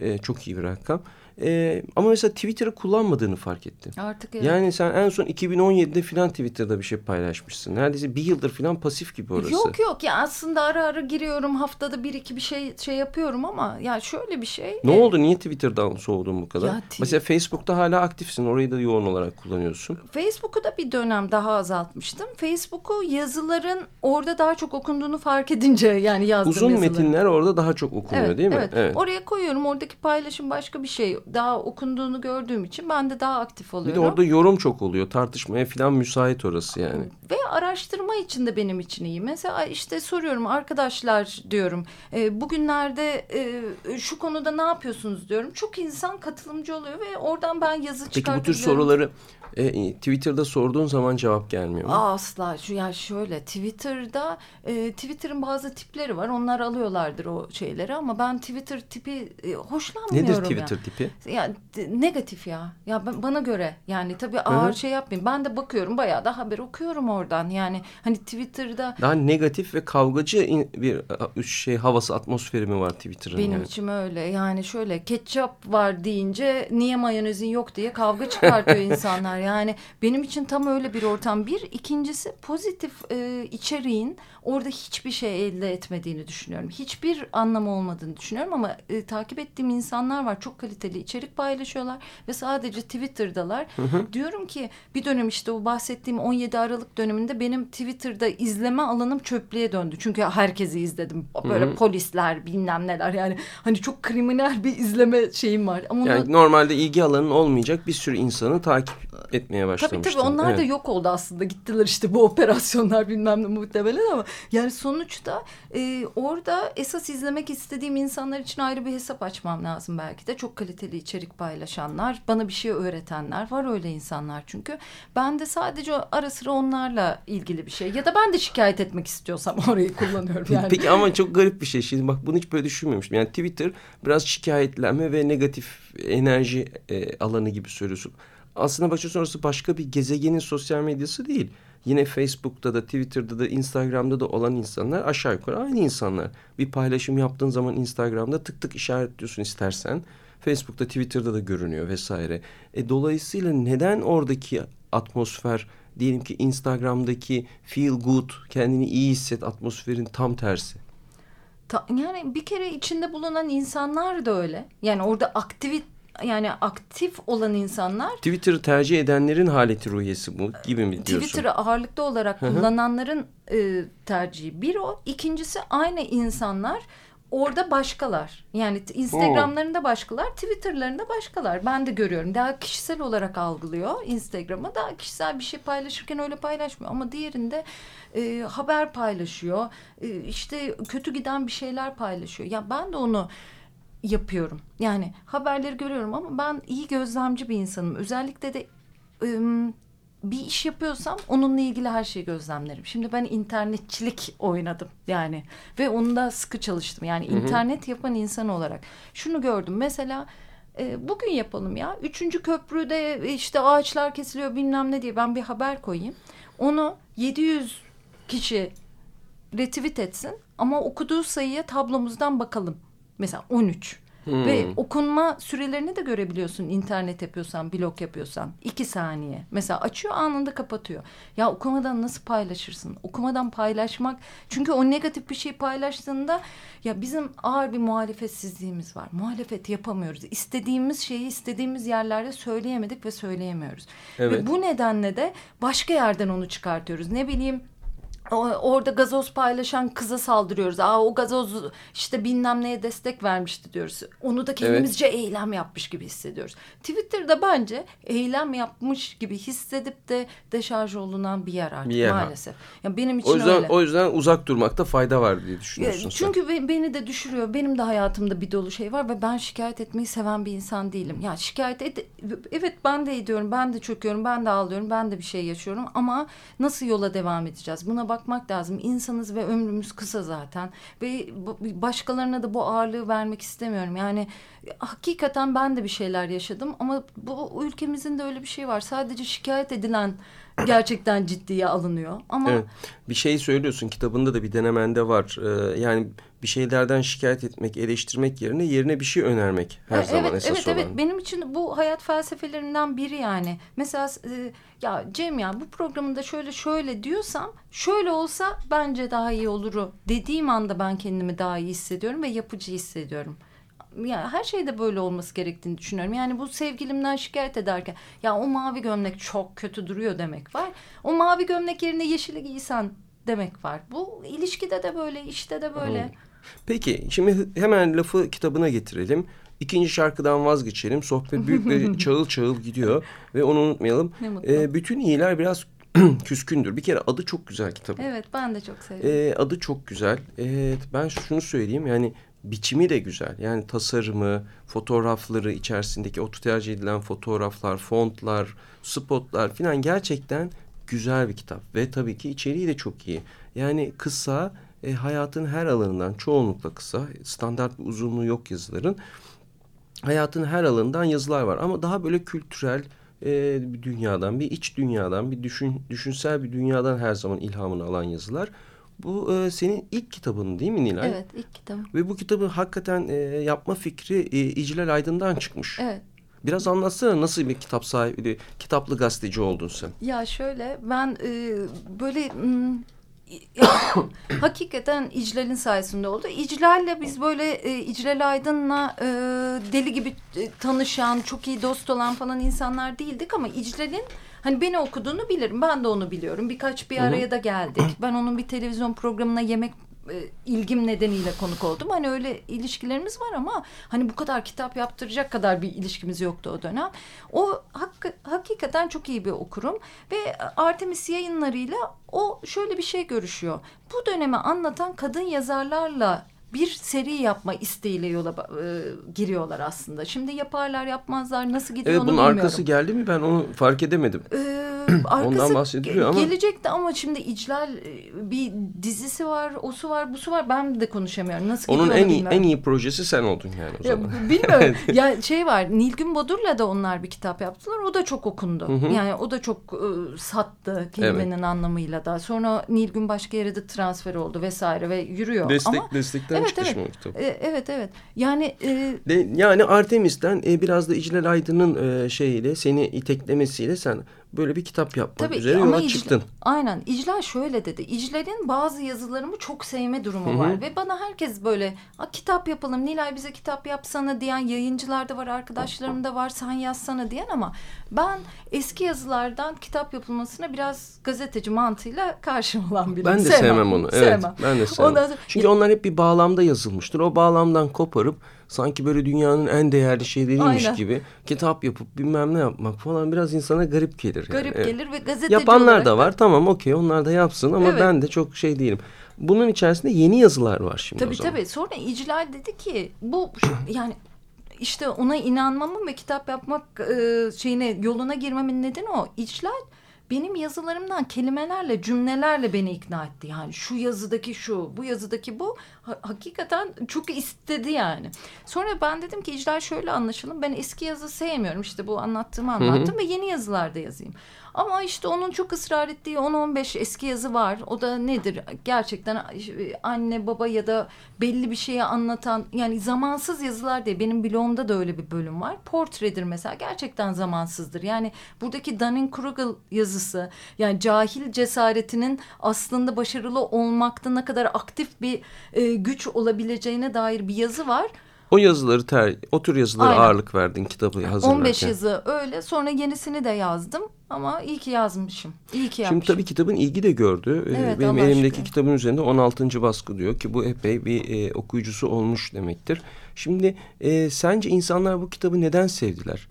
Ee, çok iyi bir rakam. Ee, ama mesela Twitter'ı kullanmadığını fark ettim. Artık evet. Yani sen en son 2017'de filan Twitter'da bir şey paylaşmışsın. Neredeyse bir yıldır filan pasif gibi orası. Yok yok ya aslında ara ara giriyorum haftada bir iki bir şey şey yapıyorum ama ya şöyle bir şey. Ne e, oldu? Niye Twitter'dan soğudun bu kadar? Ya Mesela Facebook'ta hala aktifsin. Orayı da yoğun olarak kullanıyorsun. Facebook'u da bir dönem daha azaltmıştım. Facebook'u yazıların orada daha çok okunduğunu fark edince yani yazdığım Uzun yazıların. metinler orada daha çok okunuyor Evet, değil mi? evet. Oraya koyuyorum. Oradaki paylaşım başka bir şey. Daha okunduğunu gördüğüm için ben de daha aktif Bir de oluyorum. orada yorum çok oluyor. Tartışmaya filan müsait orası yani. Ve araştırma için de benim için iyi. Mesela işte soruyorum arkadaşlar diyorum. E, bugünlerde e, şu konuda ne yapıyorsunuz diyorum. Çok insan katılımcı oluyor ve oradan ben yazı Peki bu tür çıkartıyorum. soruları e, Twitter'da sorduğun zaman cevap gelmiyor mu? Asla. Şu ya şöyle Twitter'da e, Twitter'ın bazı tipleri var. Onlar alıyorlardır o şeyleri ama ben Twitter tipi e, hoşlanmıyorum Nedir ya. Twitter tipi? Ya negatif ya. Ya ben- bana göre yani tabii ağır şey yapmayayım. Ben de bakıyorum bayağı da haber okuyorum oradan. Yani hani Twitter'da Daha negatif ve kavgacı bir şey havası atmosferi mi var Twitter'ın? benim yani? içim öyle. Yani şöyle ketçap var deyince niye mayonezin yok diye kavga çıkartıyor insanlar. Yani benim için tam öyle bir ortam. Bir ikincisi pozitif e, içeriğin orada hiçbir şey elde etmediğini düşünüyorum. Hiçbir anlamı olmadığını düşünüyorum ama e, takip ettiğim insanlar var. Çok kaliteli içerik paylaşıyorlar ve sadece Twitter'dalar. Diyorum ki bir dönem işte o bahsettiğim 17 Aralık döneminde benim Twitter'da izleme alanım çöplüğe döndü. Çünkü herkesi izledim. Böyle polisler bilmem neler yani hani çok kriminal bir izleme şeyim var. Ama onu- Yani normalde ilgi alanın olmayacak bir sürü insanı takip etmeye Tabii başlamıştın. tabii onlar da Evet. yok oldu aslında gittiler işte bu operasyonlar bilmem ne muhtemelen ama yani sonuçta e, orada esas izlemek istediğim insanlar için ayrı bir hesap açmam lazım belki de çok kaliteli içerik paylaşanlar bana bir şey öğretenler var öyle insanlar çünkü ben de sadece ara sıra onlarla ilgili bir şey ya da ben de şikayet etmek istiyorsam orayı kullanıyorum yani. Peki ama çok garip bir şey. Şimdi bak bunu hiç böyle düşünmemiştim. Yani Twitter biraz şikayetlenme ve negatif enerji e, alanı gibi söylüyorsun. Aslında bakıyorsun orası başka bir gezegenin sosyal medyası değil. Yine Facebook'ta da Twitter'da da Instagram'da da olan insanlar aşağı yukarı aynı insanlar. Bir paylaşım yaptığın zaman Instagram'da tık tık işaretliyorsun istersen. Facebook'ta Twitter'da da görünüyor vesaire. E, dolayısıyla neden oradaki atmosfer diyelim ki Instagram'daki feel good kendini iyi hisset atmosferin tam tersi. Ta- yani bir kere içinde bulunan insanlar da öyle. Yani orada aktivit yani aktif olan insanlar Twitter'ı tercih edenlerin haleti ruhiyesi bu gibi mi diyorsun? Twitter'ı ağırlıklı olarak kullananların e, tercihi. Bir o. ikincisi aynı insanlar orada başkalar. Yani Instagram'larında başkalar, Twitter'larında başkalar. Ben de görüyorum. Daha kişisel olarak algılıyor Instagram'a. Daha kişisel bir şey paylaşırken öyle paylaşmıyor. Ama diğerinde e, haber paylaşıyor. E, işte kötü giden bir şeyler paylaşıyor. Ya ben de onu yapıyorum. Yani haberleri görüyorum ama ben iyi gözlemci bir insanım. Özellikle de ım, bir iş yapıyorsam onunla ilgili her şeyi gözlemlerim. Şimdi ben internetçilik oynadım yani ve onu da sıkı çalıştım. Yani internet yapan insan olarak şunu gördüm. Mesela e, bugün yapalım ya. Üçüncü köprüde işte ağaçlar kesiliyor bilmem ne diye ben bir haber koyayım. Onu 700 kişi retweet etsin ama okuduğu sayıya tablomuzdan bakalım. Mesela 13. Ve okunma sürelerini de görebiliyorsun internet yapıyorsan, blog yapıyorsan. iki saniye. Mesela açıyor anında kapatıyor. Ya okumadan nasıl paylaşırsın? Okumadan paylaşmak. Çünkü o negatif bir şey paylaştığında ya bizim ağır bir muhalefetsizliğimiz var. Muhalefet yapamıyoruz. İstediğimiz şeyi istediğimiz yerlerde söyleyemedik ve söyleyemiyoruz. Evet. Ve bu nedenle de başka yerden onu çıkartıyoruz. Ne bileyim Orada gazoz paylaşan kıza saldırıyoruz. Aa o gazoz işte bilmem neye destek vermişti diyoruz. Onu da kendimizce eylem yapmış gibi hissediyoruz. Twitter'da bence eylem yapmış gibi hissedip de deşarj olunan bir yer artık Bir yer. maalesef. Ya benim için O yüzden öyle. o yüzden uzak durmakta fayda var diye düşünüyorsun sen. Çünkü be- beni de düşürüyor. Benim de hayatımda bir dolu şey var ve ben şikayet etmeyi seven bir insan değilim. Ya şikayet et evet ben de ediyorum, ben de çöküyorum, ben de ağlıyorum, ben de bir şey yaşıyorum ama nasıl yola devam edeceğiz? Buna bakmak lazım. İnsanız ve ömrümüz kısa zaten ve başkalarına da bu ağırlığı vermek istemiyorum. Yani hakikaten ben de bir şeyler yaşadım ama bu ülkemizin de öyle bir şey var. Sadece şikayet edilen gerçekten ciddiye alınıyor. Ama Evet. Bir şey söylüyorsun kitabında da bir denemende var. Ee, yani bir şeylerden şikayet etmek, eleştirmek yerine yerine bir şey önermek her Evet, zaman esas evet, olan. Evet benim için bu hayat felsefelerinden biri yani. Mesela e, ya Cem ya bu programında şöyle şöyle diyorsam şöyle olsa bence daha iyi oluru dediğim anda ben kendimi daha iyi hissediyorum ve yapıcı hissediyorum. Ya her şeyde böyle olması gerektiğini düşünüyorum. Yani bu sevgilimden şikayet ederken ya o mavi gömlek çok kötü duruyor demek var. O mavi gömlek yerine yeşili giysen demek var. Bu ilişkide de böyle, işte de böyle. Peki şimdi hemen lafı kitabına getirelim. İkinci şarkıdan vazgeçelim. Sohbet büyük bir çağıl çağıl gidiyor ve onu unutmayalım. Ee, bütün iyiler biraz küskündür. Bir kere adı çok güzel kitabın. Evet ben de çok seviyorum. Ee, adı çok güzel. Evet, ben şunu söyleyeyim yani biçimi de güzel. Yani tasarımı, fotoğrafları içerisindeki o tercih edilen fotoğraflar, fontlar, spotlar filan gerçekten güzel bir kitap. Ve tabii ki içeriği de çok iyi. Yani kısa, e, hayatın her alanından çoğunlukla kısa, standart bir uzunluğu yok yazıların. Hayatın her alanından yazılar var ama daha böyle kültürel e, bir dünyadan, bir iç dünyadan, bir düşün, düşünsel bir dünyadan her zaman ilhamını alan yazılar. Bu e, senin ilk kitabın değil mi Nilay? Evet ilk kitabım. Ve bu kitabı hakikaten e, yapma fikri e, İclal Aydın'dan çıkmış. Evet. Biraz anlatsana nasıl bir kitap sahibi, kitaplı gazeteci oldun sen? Ya şöyle ben e, böyle hmm, ya, hakikaten İclal'in sayesinde oldu. İclal'le biz böyle e, İclal Aydın'la e, deli gibi e, tanışan, çok iyi dost olan falan insanlar değildik ama İclal'in hani beni okuduğunu bilirim. Ben de onu biliyorum. Birkaç bir araya da geldik. Ben onun bir televizyon programına yemek e, ilgim nedeniyle konuk oldum. Hani öyle ilişkilerimiz var ama hani bu kadar kitap yaptıracak kadar bir ilişkimiz yoktu o dönem. O hak, hakikaten çok iyi bir okurum ve Artemis yayınlarıyla o şöyle bir şey görüşüyor. Bu dönemi anlatan kadın yazarlarla bir seri yapma isteğiyle yola e, giriyorlar aslında. Şimdi yaparlar yapmazlar nasıl gidiyor Evet onu bunun bilmiyorum. arkası geldi mi ben onu fark edemedim. Ee, arkası Ondan bahsediliyor ama- Gelecekti ama şimdi İclal e, bir dizisi var, osu var, busu var. Ben de konuşamıyorum. Nasıl Onun gidiyor en iyi, en iyi projesi sen oldun yani o Ya, zaman. b- bilmiyorum. ya şey var. Nilgün Bodur'la da onlar bir kitap yaptılar. O da çok okundu. Yani o da çok e, sattı kelimenin anlamıyla da. Sonra Nilgün başka yere de transfer oldu vesaire ve yürüyor. Destek ama, destekten evet, çıkış evet. kitap? E, evet evet. Yani e, De, yani Artemis'ten e, biraz da İclal Aydın'ın e, şeyiyle seni iteklemesiyle sen böyle bir kitap yapmak Tabii üzere ama yola İcla- çıktın. Aynen. İclal şöyle dedi. İclal'in bazı yazılarımı çok sevme durumu var. Ve bana herkes böyle "A, kitap yapalım. Nilay bize kitap yapsana diyen yayıncılar da var. Arkadaşlarım da var. Sen yazsana diyen ama ben eski yazılardan kitap yapılmasına biraz gazeteci mantığıyla karşı olan biriyim. Ben de sevmem, onu. Evet, Sevmem. ben de sevmem. Ondan sonra- Çünkü onlar hep bir bağlamda yazılmıştır. O bağlamdan koparıp sanki böyle dünyanın en değerli şeyleriymiş Aynen. gibi kitap yapıp bilmem ne yapmak falan biraz insana garip gelir. yani. garip gelir ve gazeteci Yapanlar olarak da var. Tamam okey onlar da yapsın ama Evet. ben de çok şey değilim. Bunun içerisinde yeni yazılar var şimdi o Tabii zaman. tabii. Sonra İclal dedi ki bu yani işte ona inanmamın ve kitap yapmak e, şeyine yoluna girmemin nedeni o. İclal benim yazılarımdan kelimelerle cümlelerle beni ikna etti. Yani şu yazıdaki şu, bu yazıdaki bu Ha- hakikaten çok istedi yani. Sonra ben dedim ki İclal şöyle anlaşalım. Ben eski yazı sevmiyorum. İşte bu anlattığımı anlattım ve yeni yazılarda yazayım. Ama işte onun çok ısrar ettiği 10-15 eski yazı var. O da nedir? Gerçekten anne baba ya da belli bir şeyi anlatan yani zamansız yazılar diye benim blogumda da öyle bir bölüm var. Portredir mesela gerçekten zamansızdır. Yani buradaki Dunning-Kruger yazısı yani cahil cesaretinin aslında başarılı olmakta ne kadar aktif bir e, güç olabileceğine dair bir yazı var. O yazıları ter, o tür yazılara Aynen. ağırlık verdin kitabı hazırlarken. 15 yazı öyle. Sonra yenisini de yazdım. Ama iyi ki yazmışım. İyi ki yapmışım. Şimdi tabii kitabın ilgi de gördü. Ee, Evet, Benim Allah elimdeki aşkına. kitabın üzerinde 16. baskı diyor ki bu epey bir e, okuyucusu olmuş demektir. Şimdi e, sence insanlar bu kitabı neden sevdiler?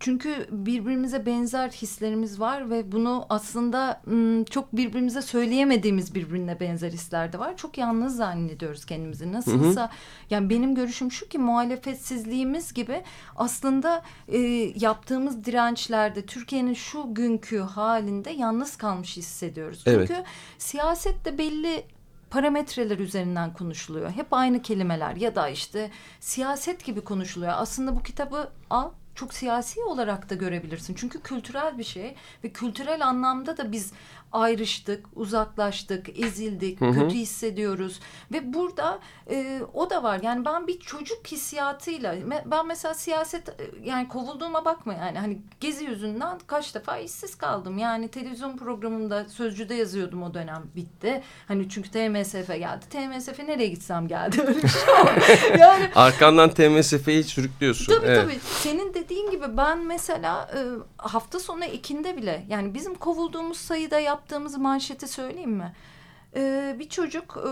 Çünkü birbirimize benzer hislerimiz var ve bunu aslında çok birbirimize söyleyemediğimiz birbirine benzer hisler de var. Çok yalnız zannediyoruz kendimizi. Nasılsa yani benim görüşüm şu ki muhalefetsizliğimiz gibi aslında e, yaptığımız dirençlerde Türkiye'nin şu günkü halinde yalnız kalmış hissediyoruz. Evet. Çünkü siyasette belli parametreler üzerinden konuşuluyor. Hep aynı kelimeler ya da işte siyaset gibi konuşuluyor. Aslında bu kitabı al çok siyasi olarak da görebilirsin. Çünkü kültürel bir şey ve kültürel anlamda da biz ayrıştık, uzaklaştık, ezildik, kötü hissediyoruz. Ve burada e, o da var. Yani ben bir çocuk hissiyatıyla ben mesela siyaset e, yani kovulduğuma bakma yani hani gezi yüzünden kaç defa işsiz kaldım. Yani televizyon programında Sözcü'de yazıyordum o dönem bitti. Hani çünkü TMSF geldi. TMSF nereye gitsem geldi öyle bir şey yani Arkandan TMSF'yi sürüklüyorsun. Tabii Evet. tabii. Senin dediğin gibi ben mesela e, hafta sonu ekinde bile yani bizim kovulduğumuz sayıda yaptığımız manşeti söyleyeyim mi? E, bir çocuk e,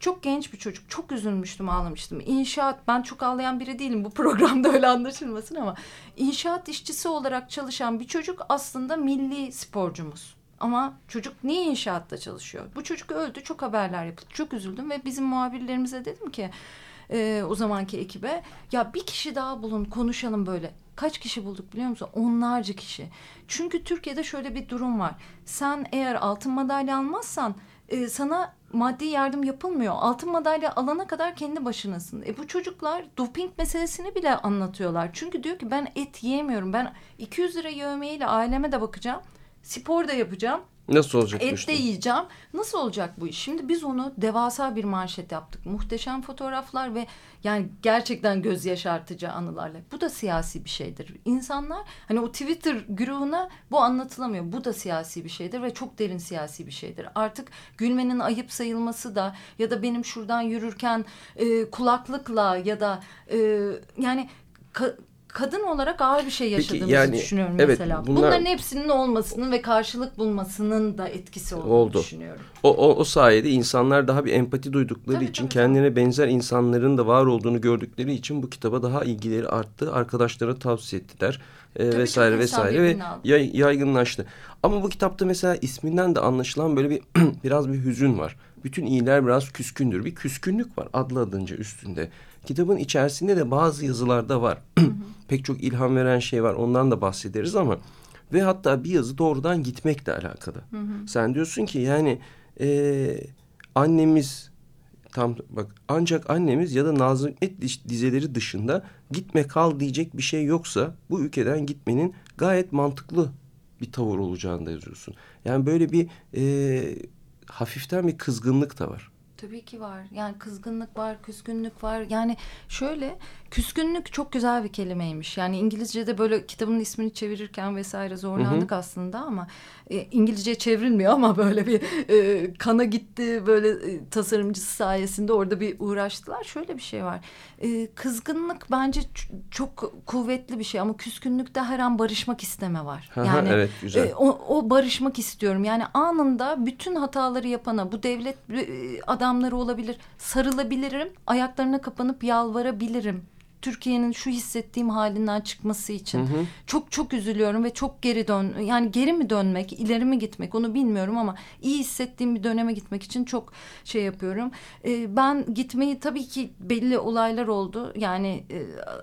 çok genç bir çocuk çok üzülmüştüm ağlamıştım. İnşaat ben çok ağlayan biri değilim bu programda öyle anlaşılmasın ama inşaat işçisi olarak çalışan bir çocuk aslında milli sporcumuz. Ama çocuk niye inşaatta çalışıyor? Bu çocuk öldü çok haberler yapıldı çok üzüldüm ve bizim muhabirlerimize dedim ki e, o zamanki ekibe ya bir kişi daha bulun konuşalım böyle. Kaç kişi bulduk biliyor musun? Onlarca kişi. Çünkü Türkiye'de şöyle bir durum var. Sen eğer altın madalya almazsan e, sana maddi yardım yapılmıyor. Altın madalya alana kadar kendi başınasın. E bu çocuklar doping meselesini bile anlatıyorlar. Çünkü diyor ki ben et yiyemiyorum. Ben 200 lira yövmeyle aileme de bakacağım. Spor da yapacağım. Nasıl olacak Et de yiyeceğim. Nasıl olacak bu iş? Şimdi biz onu devasa bir manşet yaptık. Muhteşem fotoğraflar ve yani gerçekten göz yaşartıcı anılarla. Bu da siyasi bir şeydir. İnsanlar hani o Twitter grubuna bu anlatılamıyor. Bu da siyasi bir şeydir ve çok derin siyasi bir şeydir. Artık gülmenin ayıp sayılması da ya da benim şuradan yürürken e, kulaklıkla ya da e, yani kadın olarak ağır bir şey Peki, yaşadığımızı yani, düşünüyorum evet, mesela. bunlar- Bunların hepsinin olmasının ve karşılık bulmasının da etkisi olduğunu Oldu. düşünüyorum. O, o, o sayede insanlar daha bir empati duydukları Tabii, için tabii, kendine benzer insanların da var olduğunu gördükleri için bu kitaba daha ilgileri arttı. Arkadaşlara tavsiye ettiler e, çok vesaire vesaire ve yay- yaygınlaştı. Ama bu kitapta mesela isminden de anlaşılan böyle bir biraz bir hüzün var. Bütün iyiler biraz küskündür. Bir küskünlük var adlı adınca üstünde. Kitabın içerisinde de bazı yazılarda var. Pek çok ilham veren şey var. Ondan da bahsederiz ama ve hatta bir yazı doğrudan gitmekle alakalı. Sen diyorsun ki yani e, annemiz tam bak ancak annemiz ya da Nazım diş- dizeleri dışında gitme kal diyecek bir şey yoksa bu ülkeden gitmenin gayet mantıklı bir tavır olacağını da yazıyorsun. Yani böyle bir e, hafiften bir kızgınlık da var. Tabii ki var. Yani kızgınlık var, küskünlük var. Yani şöyle küskünlük çok güzel bir kelimeymiş. Yani İngilizce'de böyle kitabın ismini çevirirken vesaire zorlandık aslında ama e, İngilizce çevrilmiyor ama böyle bir e, kana gitti böyle e, tasarımcısı sayesinde orada bir uğraştılar. Şöyle bir şey var. E, kızgınlık bence çok kuvvetli bir şey ama küskünlükte her an barışmak isteme var. Yani evet, güzel. e, o, o barışmak istiyorum. Yani anında bütün hataları yapana bu devlet e, adamları olabilir. Sarılabilirim. Ayaklarına kapanıp yalvarabilirim. Türkiye'nin şu hissettiğim halinden çıkması için. Çok çok üzülüyorum ve çok geri dön yani geri mi dönmek, ileri mi gitmek onu bilmiyorum ama iyi hissettiğim bir döneme gitmek için çok şey yapıyorum. E, ben gitmeyi tabii ki belli olaylar oldu. Yani e,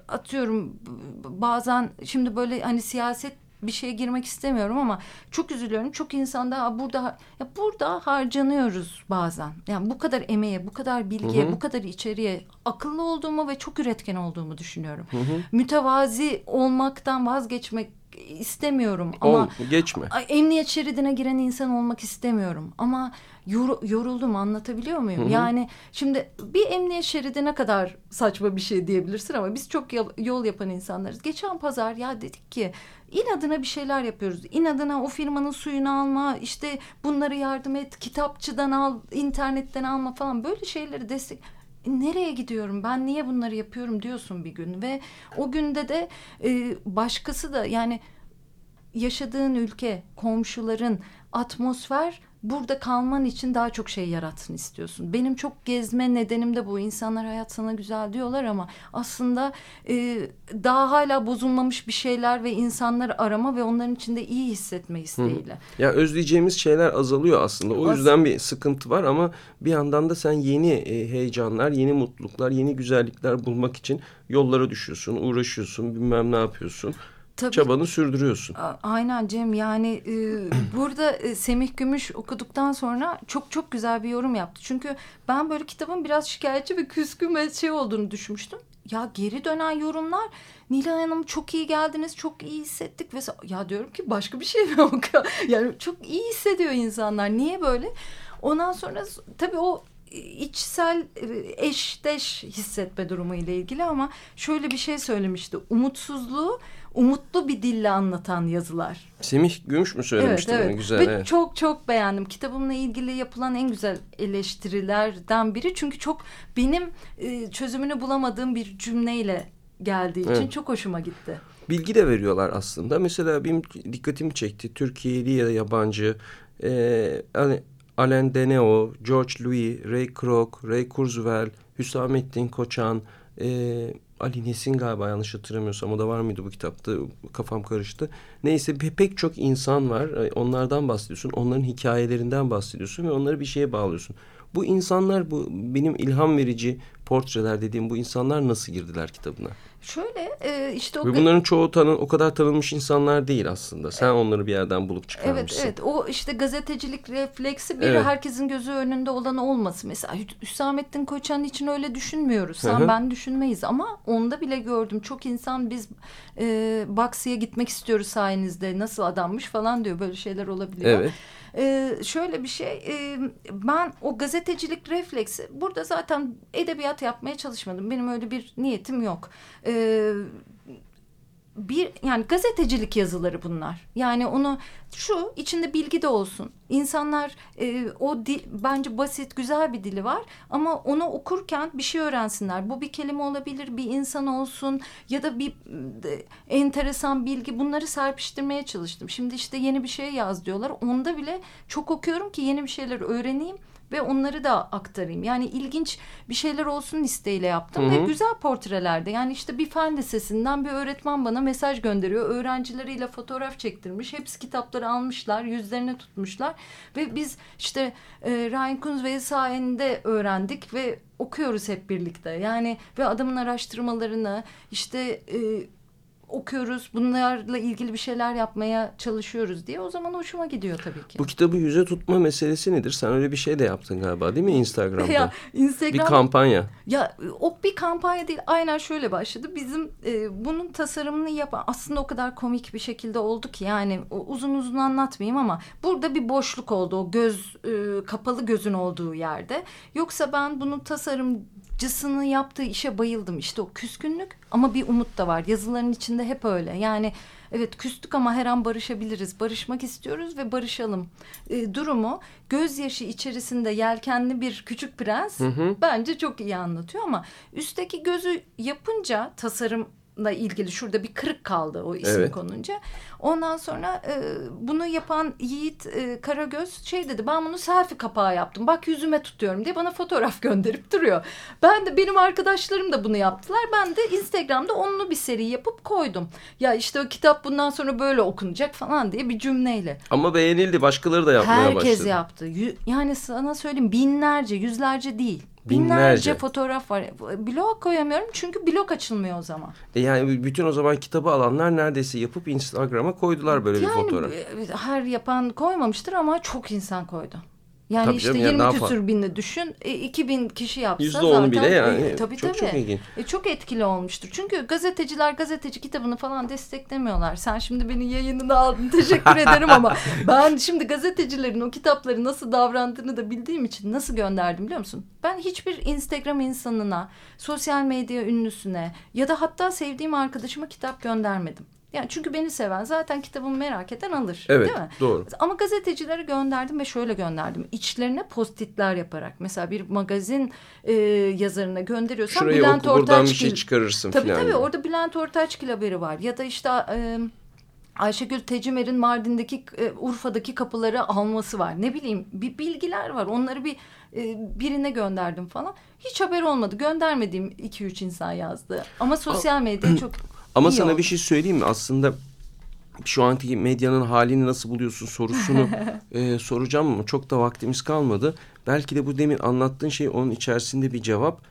atıyorum bazen şimdi böyle hani siyaset bir şeye girmek istemiyorum ama çok üzülüyorum. Çok insan da burada ya burada harcanıyoruz bazen. Yani bu kadar emeğe, bu kadar bilgiye, bu kadar içeriye akıllı olduğumu ve çok üretken olduğumu düşünüyorum. Mütevazi olmaktan vazgeçmek istemiyorum ama Ol, geçme. Emniyet şeridine giren insan olmak istemiyorum ama yoruldum anlatabiliyor muyum? Yani şimdi bir emniyet şeridi ne kadar saçma bir şey diyebilirsin ama biz çok yol, yol yapan insanlarız. Geçen pazar ya dedik ki inadına bir şeyler yapıyoruz. İnadına o firmanın suyunu alma, işte bunları yardım et, kitapçıdan al, internetten alma falan böyle şeyleri destek nereye gidiyorum ben niye bunları yapıyorum diyorsun bir gün ve o günde de e, başkası da yani yaşadığın ülke komşuların atmosfer burada kalman için daha çok şey yaratsın istiyorsun. Benim çok gezme nedenim de bu. İnsanlar hayat sana güzel diyorlar ama aslında e, daha hala bozulmamış bir şeyler ve insanları arama ve onların içinde iyi hissetme isteğiyle. Ya özleyeceğimiz şeyler azalıyor aslında. O Az- yüzden bir sıkıntı var ama bir yandan da sen yeni e, heyecanlar, yeni mutluluklar, yeni güzellikler bulmak için yollara düşüyorsun, uğraşıyorsun, bilmem ne yapıyorsun. Tabii. Çabanı sürdürüyorsun. Aynen Cem yani e, burada e, Semih Gümüş okuduktan sonra çok çok güzel bir yorum yaptı. Çünkü ben böyle kitabın biraz şikayetçi ve küskün ve şey olduğunu düşünmüştüm. Ya geri dönen yorumlar Nilay Hanım çok iyi geldiniz çok iyi hissettik ve ya diyorum ki başka bir şey mi yok yani çok iyi hissediyor insanlar niye böyle ondan sonra tabii o içsel e, eşdeş hissetme durumu ile ilgili ama şöyle bir şey söylemişti umutsuzluğu umutlu bir dille anlatan yazılar. Semih Gümüş mü söylemişti evet, bunu? evet. Güzel. Ve evet. çok çok beğendim. Kitabımla ilgili yapılan en güzel eleştirilerden biri. Çünkü çok benim e, çözümünü bulamadığım bir cümleyle geldiği için Evet. çok hoşuma gitti. bilgi de veriyorlar aslında. Mesela benim dikkatimi çekti. Türkiye'li ya da yabancı e, hani Alain Deneo, George Louis, Ray Kroc, Ray Kurzweil, Hüsamettin Koçan, e, Ali Nesin galiba yanlış hatırlamıyorsam o da var mıydı bu kitapta kafam karıştı. Neyse pe- pek çok insan var E, onlardan bahsediyorsun onların hikayelerinden bahsediyorsun ve onları bir şeye bağlıyorsun. Bu insanlar bu benim ilham verici portreler dediğim bu insanlar nasıl girdiler kitabına? Şöyle e, işte o Ve bunların çoğu tanın, o kadar tanınmış insanlar değil aslında. Sen onları bir yerden bulup Evet çıkarmışsın. evet o işte gazetecilik refleksi biri Evet. herkesin gözü önünde olan olması. Mesela Hü- Hüsamettin Koçan için öyle düşünmüyoruz. Sen Hı hı. ben düşünmeyiz ama onda bile gördüm. Çok insan biz e, Baksı'ya gitmek istiyoruz sayenizde nasıl adammış falan diyor. Böyle şeyler olabiliyor. Evet. Ee, şöyle bir şey e, ben o gazetecilik refleksi burada zaten edebiyat yapmaya çalışmadım. Benim öyle bir niyetim yok. Ee, bir yani gazetecilik yazıları bunlar. Yani onu şu içinde bilgi de olsun. İnsanlar e, o dil bence basit güzel bir dili var ama onu okurken bir şey öğrensinler. Bu bir kelime olabilir bir insan olsun ya da bir e, enteresan bilgi. Bunları serpiştirmeye çalıştım. Şimdi işte yeni bir şey yaz diyorlar. Onda bile çok okuyorum ki yeni bir şeyler öğreneyim ve onları da aktarayım. Yani ilginç bir şeyler olsun isteğiyle yaptım Hı hı. ve güzel portrelerde. Yani işte bir fen lisesinden bir öğretmen bana mesaj gönderiyor. Öğrencileriyle fotoğraf çektirmiş. Hepsi kitapları almışlar, yüzlerine tutmuşlar ve biz işte e, Ryan Kurzweil sayesinde öğrendik ve okuyoruz hep birlikte. Yani ve adamın araştırmalarını işte e, okuyoruz. Bunlarla ilgili bir şeyler yapmaya çalışıyoruz diye o zaman hoşuma gidiyor tabii ki. Bu kitabı yüze tutma meselesi nedir? Sen öyle bir şey de yaptın galiba değil mi Instagram'da? ya Instagram Bir kampanya. Ya o bir kampanya değil aynen şöyle başladı. Bizim e, bunun tasarımını yapan aslında o kadar komik bir şekilde oldu ki yani uzun uzun anlatmayayım ama burada bir boşluk oldu o göz e, kapalı gözün olduğu yerde. Yoksa ben bunun tasarımcısının yaptığı işe bayıldım. İşte o küskünlük ama bir umut da var. Yazıların içinde hep öyle. Yani Evet küstük ama her an barışabiliriz. Barışmak istiyoruz ve barışalım. E, durumu gözyaşı içerisinde yelkenli bir küçük prens bence çok iyi anlatıyor ama üstteki gözü yapınca tasarımla ilgili şurada bir kırık kaldı o isim Evet. konunca. Ondan sonra e, bunu yapan Yiğit e, Karagöz şey dedi ben bunu selfie kapağı yaptım. Bak yüzüme tutuyorum diye bana fotoğraf gönderip duruyor. Ben de benim arkadaşlarım da bunu yaptılar. Ben de Instagram'da onlu bir seri yapıp koydum. Ya işte o kitap bundan sonra böyle okunacak falan diye bir cümleyle. Ama beğenildi. Başkaları da yapmaya Herkes başladı. yaptı. Yü- yani sana söyleyeyim binlerce, yüzlerce değil. Binlerce. Binlerce fotoğraf var. Blog koyamıyorum çünkü blog açılmıyor o zaman. E yani bütün o zaman kitabı alanlar neredeyse yapıp Instagram'a koydular böyle bir Yani fotoğraf. e, her yapan koymamıştır ama çok insan koydu. Yani Tabii işte canım, yani 20 daha küsür binini düşün. E, 2000 kişi yapsa Yüzde onu zaten. bile yani. E, tabii Çok- tabii. çok ilginç. E, çok etkili olmuştur. Çünkü gazeteciler gazeteci kitabını falan desteklemiyorlar. Sen şimdi beni yayınına aldın. Teşekkür ederim ama ben şimdi gazetecilerin o kitapları nasıl davrandığını da bildiğim için nasıl gönderdim biliyor musun? Ben hiçbir Instagram insanına, sosyal medya ünlüsüne ya da hatta sevdiğim arkadaşıma kitap göndermedim. Yani çünkü beni seven zaten kitabımı merak eden alır. Evet Değil mi? doğru. Ama gazetecilere gönderdim ve şöyle gönderdim. İçlerine postitler yaparak. Mesela bir magazin e, yazarına gönderiyorsam Şurayı Bülent oku buradan bir Ortaçgil. şey çıkarırsın Tabii filan tabii gibi. orada Bülent Ortaçgil haberi var. Ya da işte e, Ayşegül Tecimer'in Mardin'deki e, Urfa'daki kapıları alması var. Ne bileyim bir bilgiler var. Onları bir e, birine gönderdim falan. Hiç haber olmadı. Göndermediğim 2-3 insan yazdı. Ama sosyal medyayı çok Ama iyi sana oldu. bir şey söyleyeyim mi? Aslında şu anki medyanın halini nasıl buluyorsun sorusunu e, soracağım ama çok da vaktimiz kalmadı. Belki de bu demin anlattığın şey onun içerisinde bir cevap.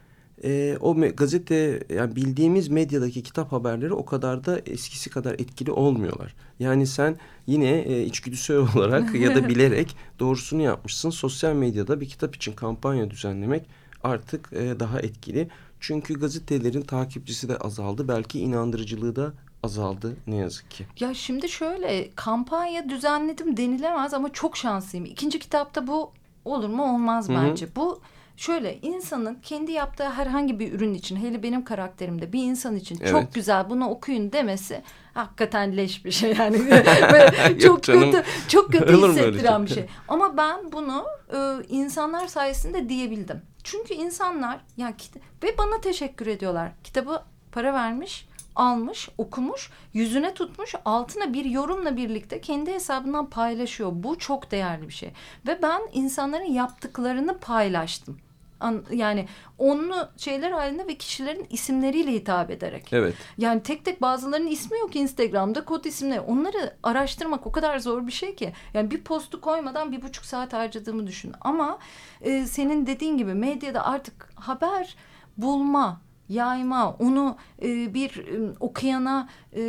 E, o gazete yani bildiğimiz medyadaki kitap haberleri o kadar da eskisi kadar etkili olmuyorlar. Yani sen yine e, içgüdüsel olarak ya da bilerek doğrusunu yapmışsın. Sosyal medyada bir kitap için kampanya düzenlemek artık e, daha etkili. Çünkü gazetelerin takipçisi de azaldı. Belki inandırıcılığı da azaldı ne yazık ki. Ya şimdi şöyle kampanya düzenledim denilemez ama çok şanslıyım. İkinci kitapta bu olur mu olmaz Hı hı. bence. Bu şöyle insanın kendi yaptığı herhangi bir ürün için hele benim karakterimde bir insan için Evet. çok güzel bunu okuyun demesi hakikaten leş bir şey yani. Çok canım. kötü çok kötü hissettiren şey? bir şey. Ama ben bunu e, insanlar sayesinde diyebildim. Çünkü insanlar ya kit- ve bana teşekkür ediyorlar. Kitabı para vermiş, almış, okumuş, yüzüne tutmuş, altına bir yorumla birlikte kendi hesabından paylaşıyor. Bu çok değerli bir şey. Ve ben insanların yaptıklarını paylaştım. An- Yani onlu şeyler halinde ve kişilerin isimleriyle hitap ederek. Evet. Yani tek tek bazılarının ismi yok Instagram'da kod isimleri. Onları araştırmak o kadar zor bir şey ki. Yani bir postu koymadan bir buçuk saat harcadığımı düşün. Ama e, senin dediğin gibi medyada artık haber bulma, yayma, onu e, bir e, okuyana e,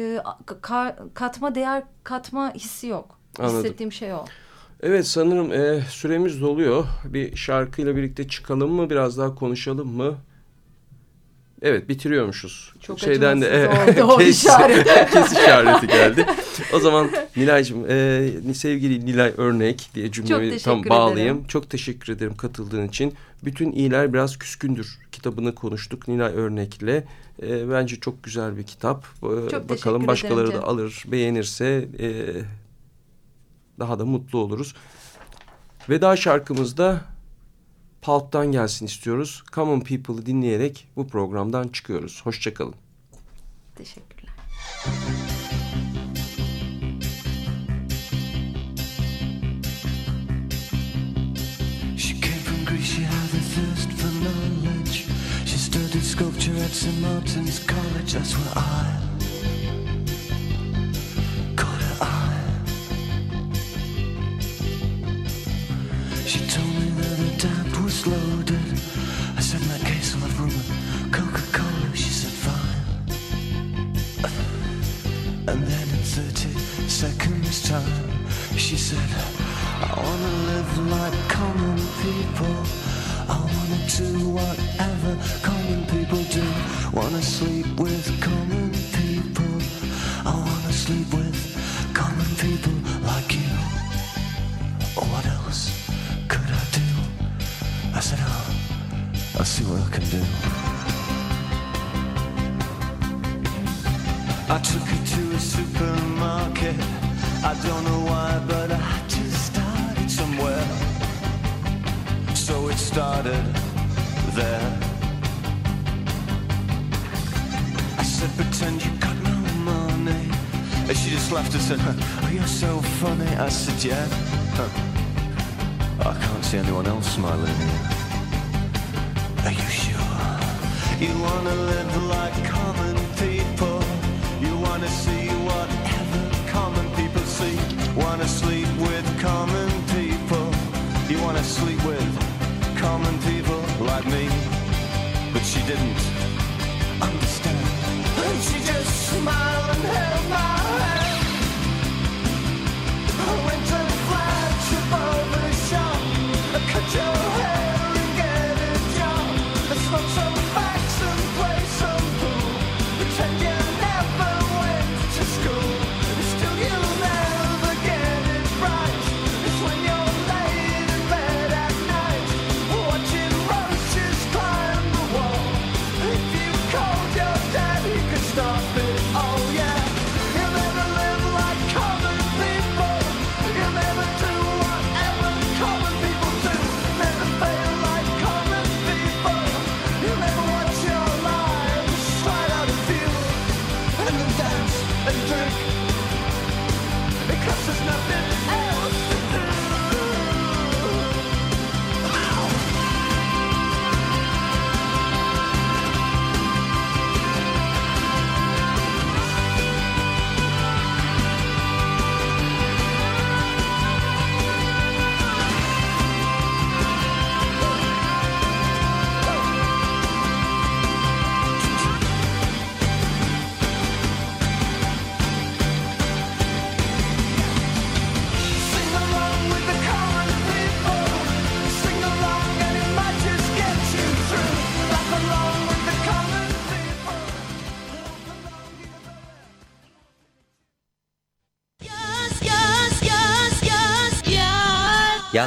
ka- katma değer katma hissi yok. Anladım. Hissettiğim şey o. Evet sanırım e, süremiz doluyor. Bir şarkıyla birlikte çıkalım mı? Biraz daha konuşalım mı? Evet bitiriyormuşuz. Çok Şeyden de acımasız oldu o kes, işaret. kes işareti geldi. O zaman Nilay'cığım e, sevgili Nilay Örnek diye teşekkür tam bağlayayım. ederim. Çok teşekkür ederim katıldığın için. Bütün iyiler biraz küskündür kitabını konuştuk Nilay Örnek'le. E, bence çok güzel bir kitap. E, teşekkür bakalım ederim başkaları da Cem. alır, beğenirse e, daha da mutlu oluruz. Veda şarkımızda Pulp'tan gelsin istiyoruz. Common People'ı dinleyerek bu programdan çıkıyoruz. Hoşçakalın. Teşekkürler. She came from Greece, she had a thirst for knowledge. She studied sculpture at St. Martin's College, that's where I She told me that her dad was loaded. I said, that case, I'll have rum and Coca-Cola. She said, fine. And then in 30 seconds time, she said, I wanna live like common people. I wanna do whatever common people do. Wanna sleep with funny. I said, yeah. I can't see anyone else smiling here. Are you sure? You wanna live like common people. You wanna see whatever common people see. Wanna sleep with common people. You wanna sleep with common people like me. But she didn't understand. And she just smiled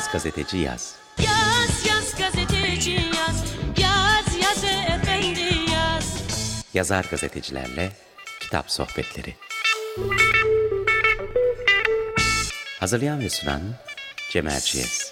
yaz gazeteci yaz. Yaz yaz gazeteci yaz Yaz yaz efendi yaz Yazar gazetecilerle kitap sohbetleri. Hazırlayan ve sunan Cemal Çiğez.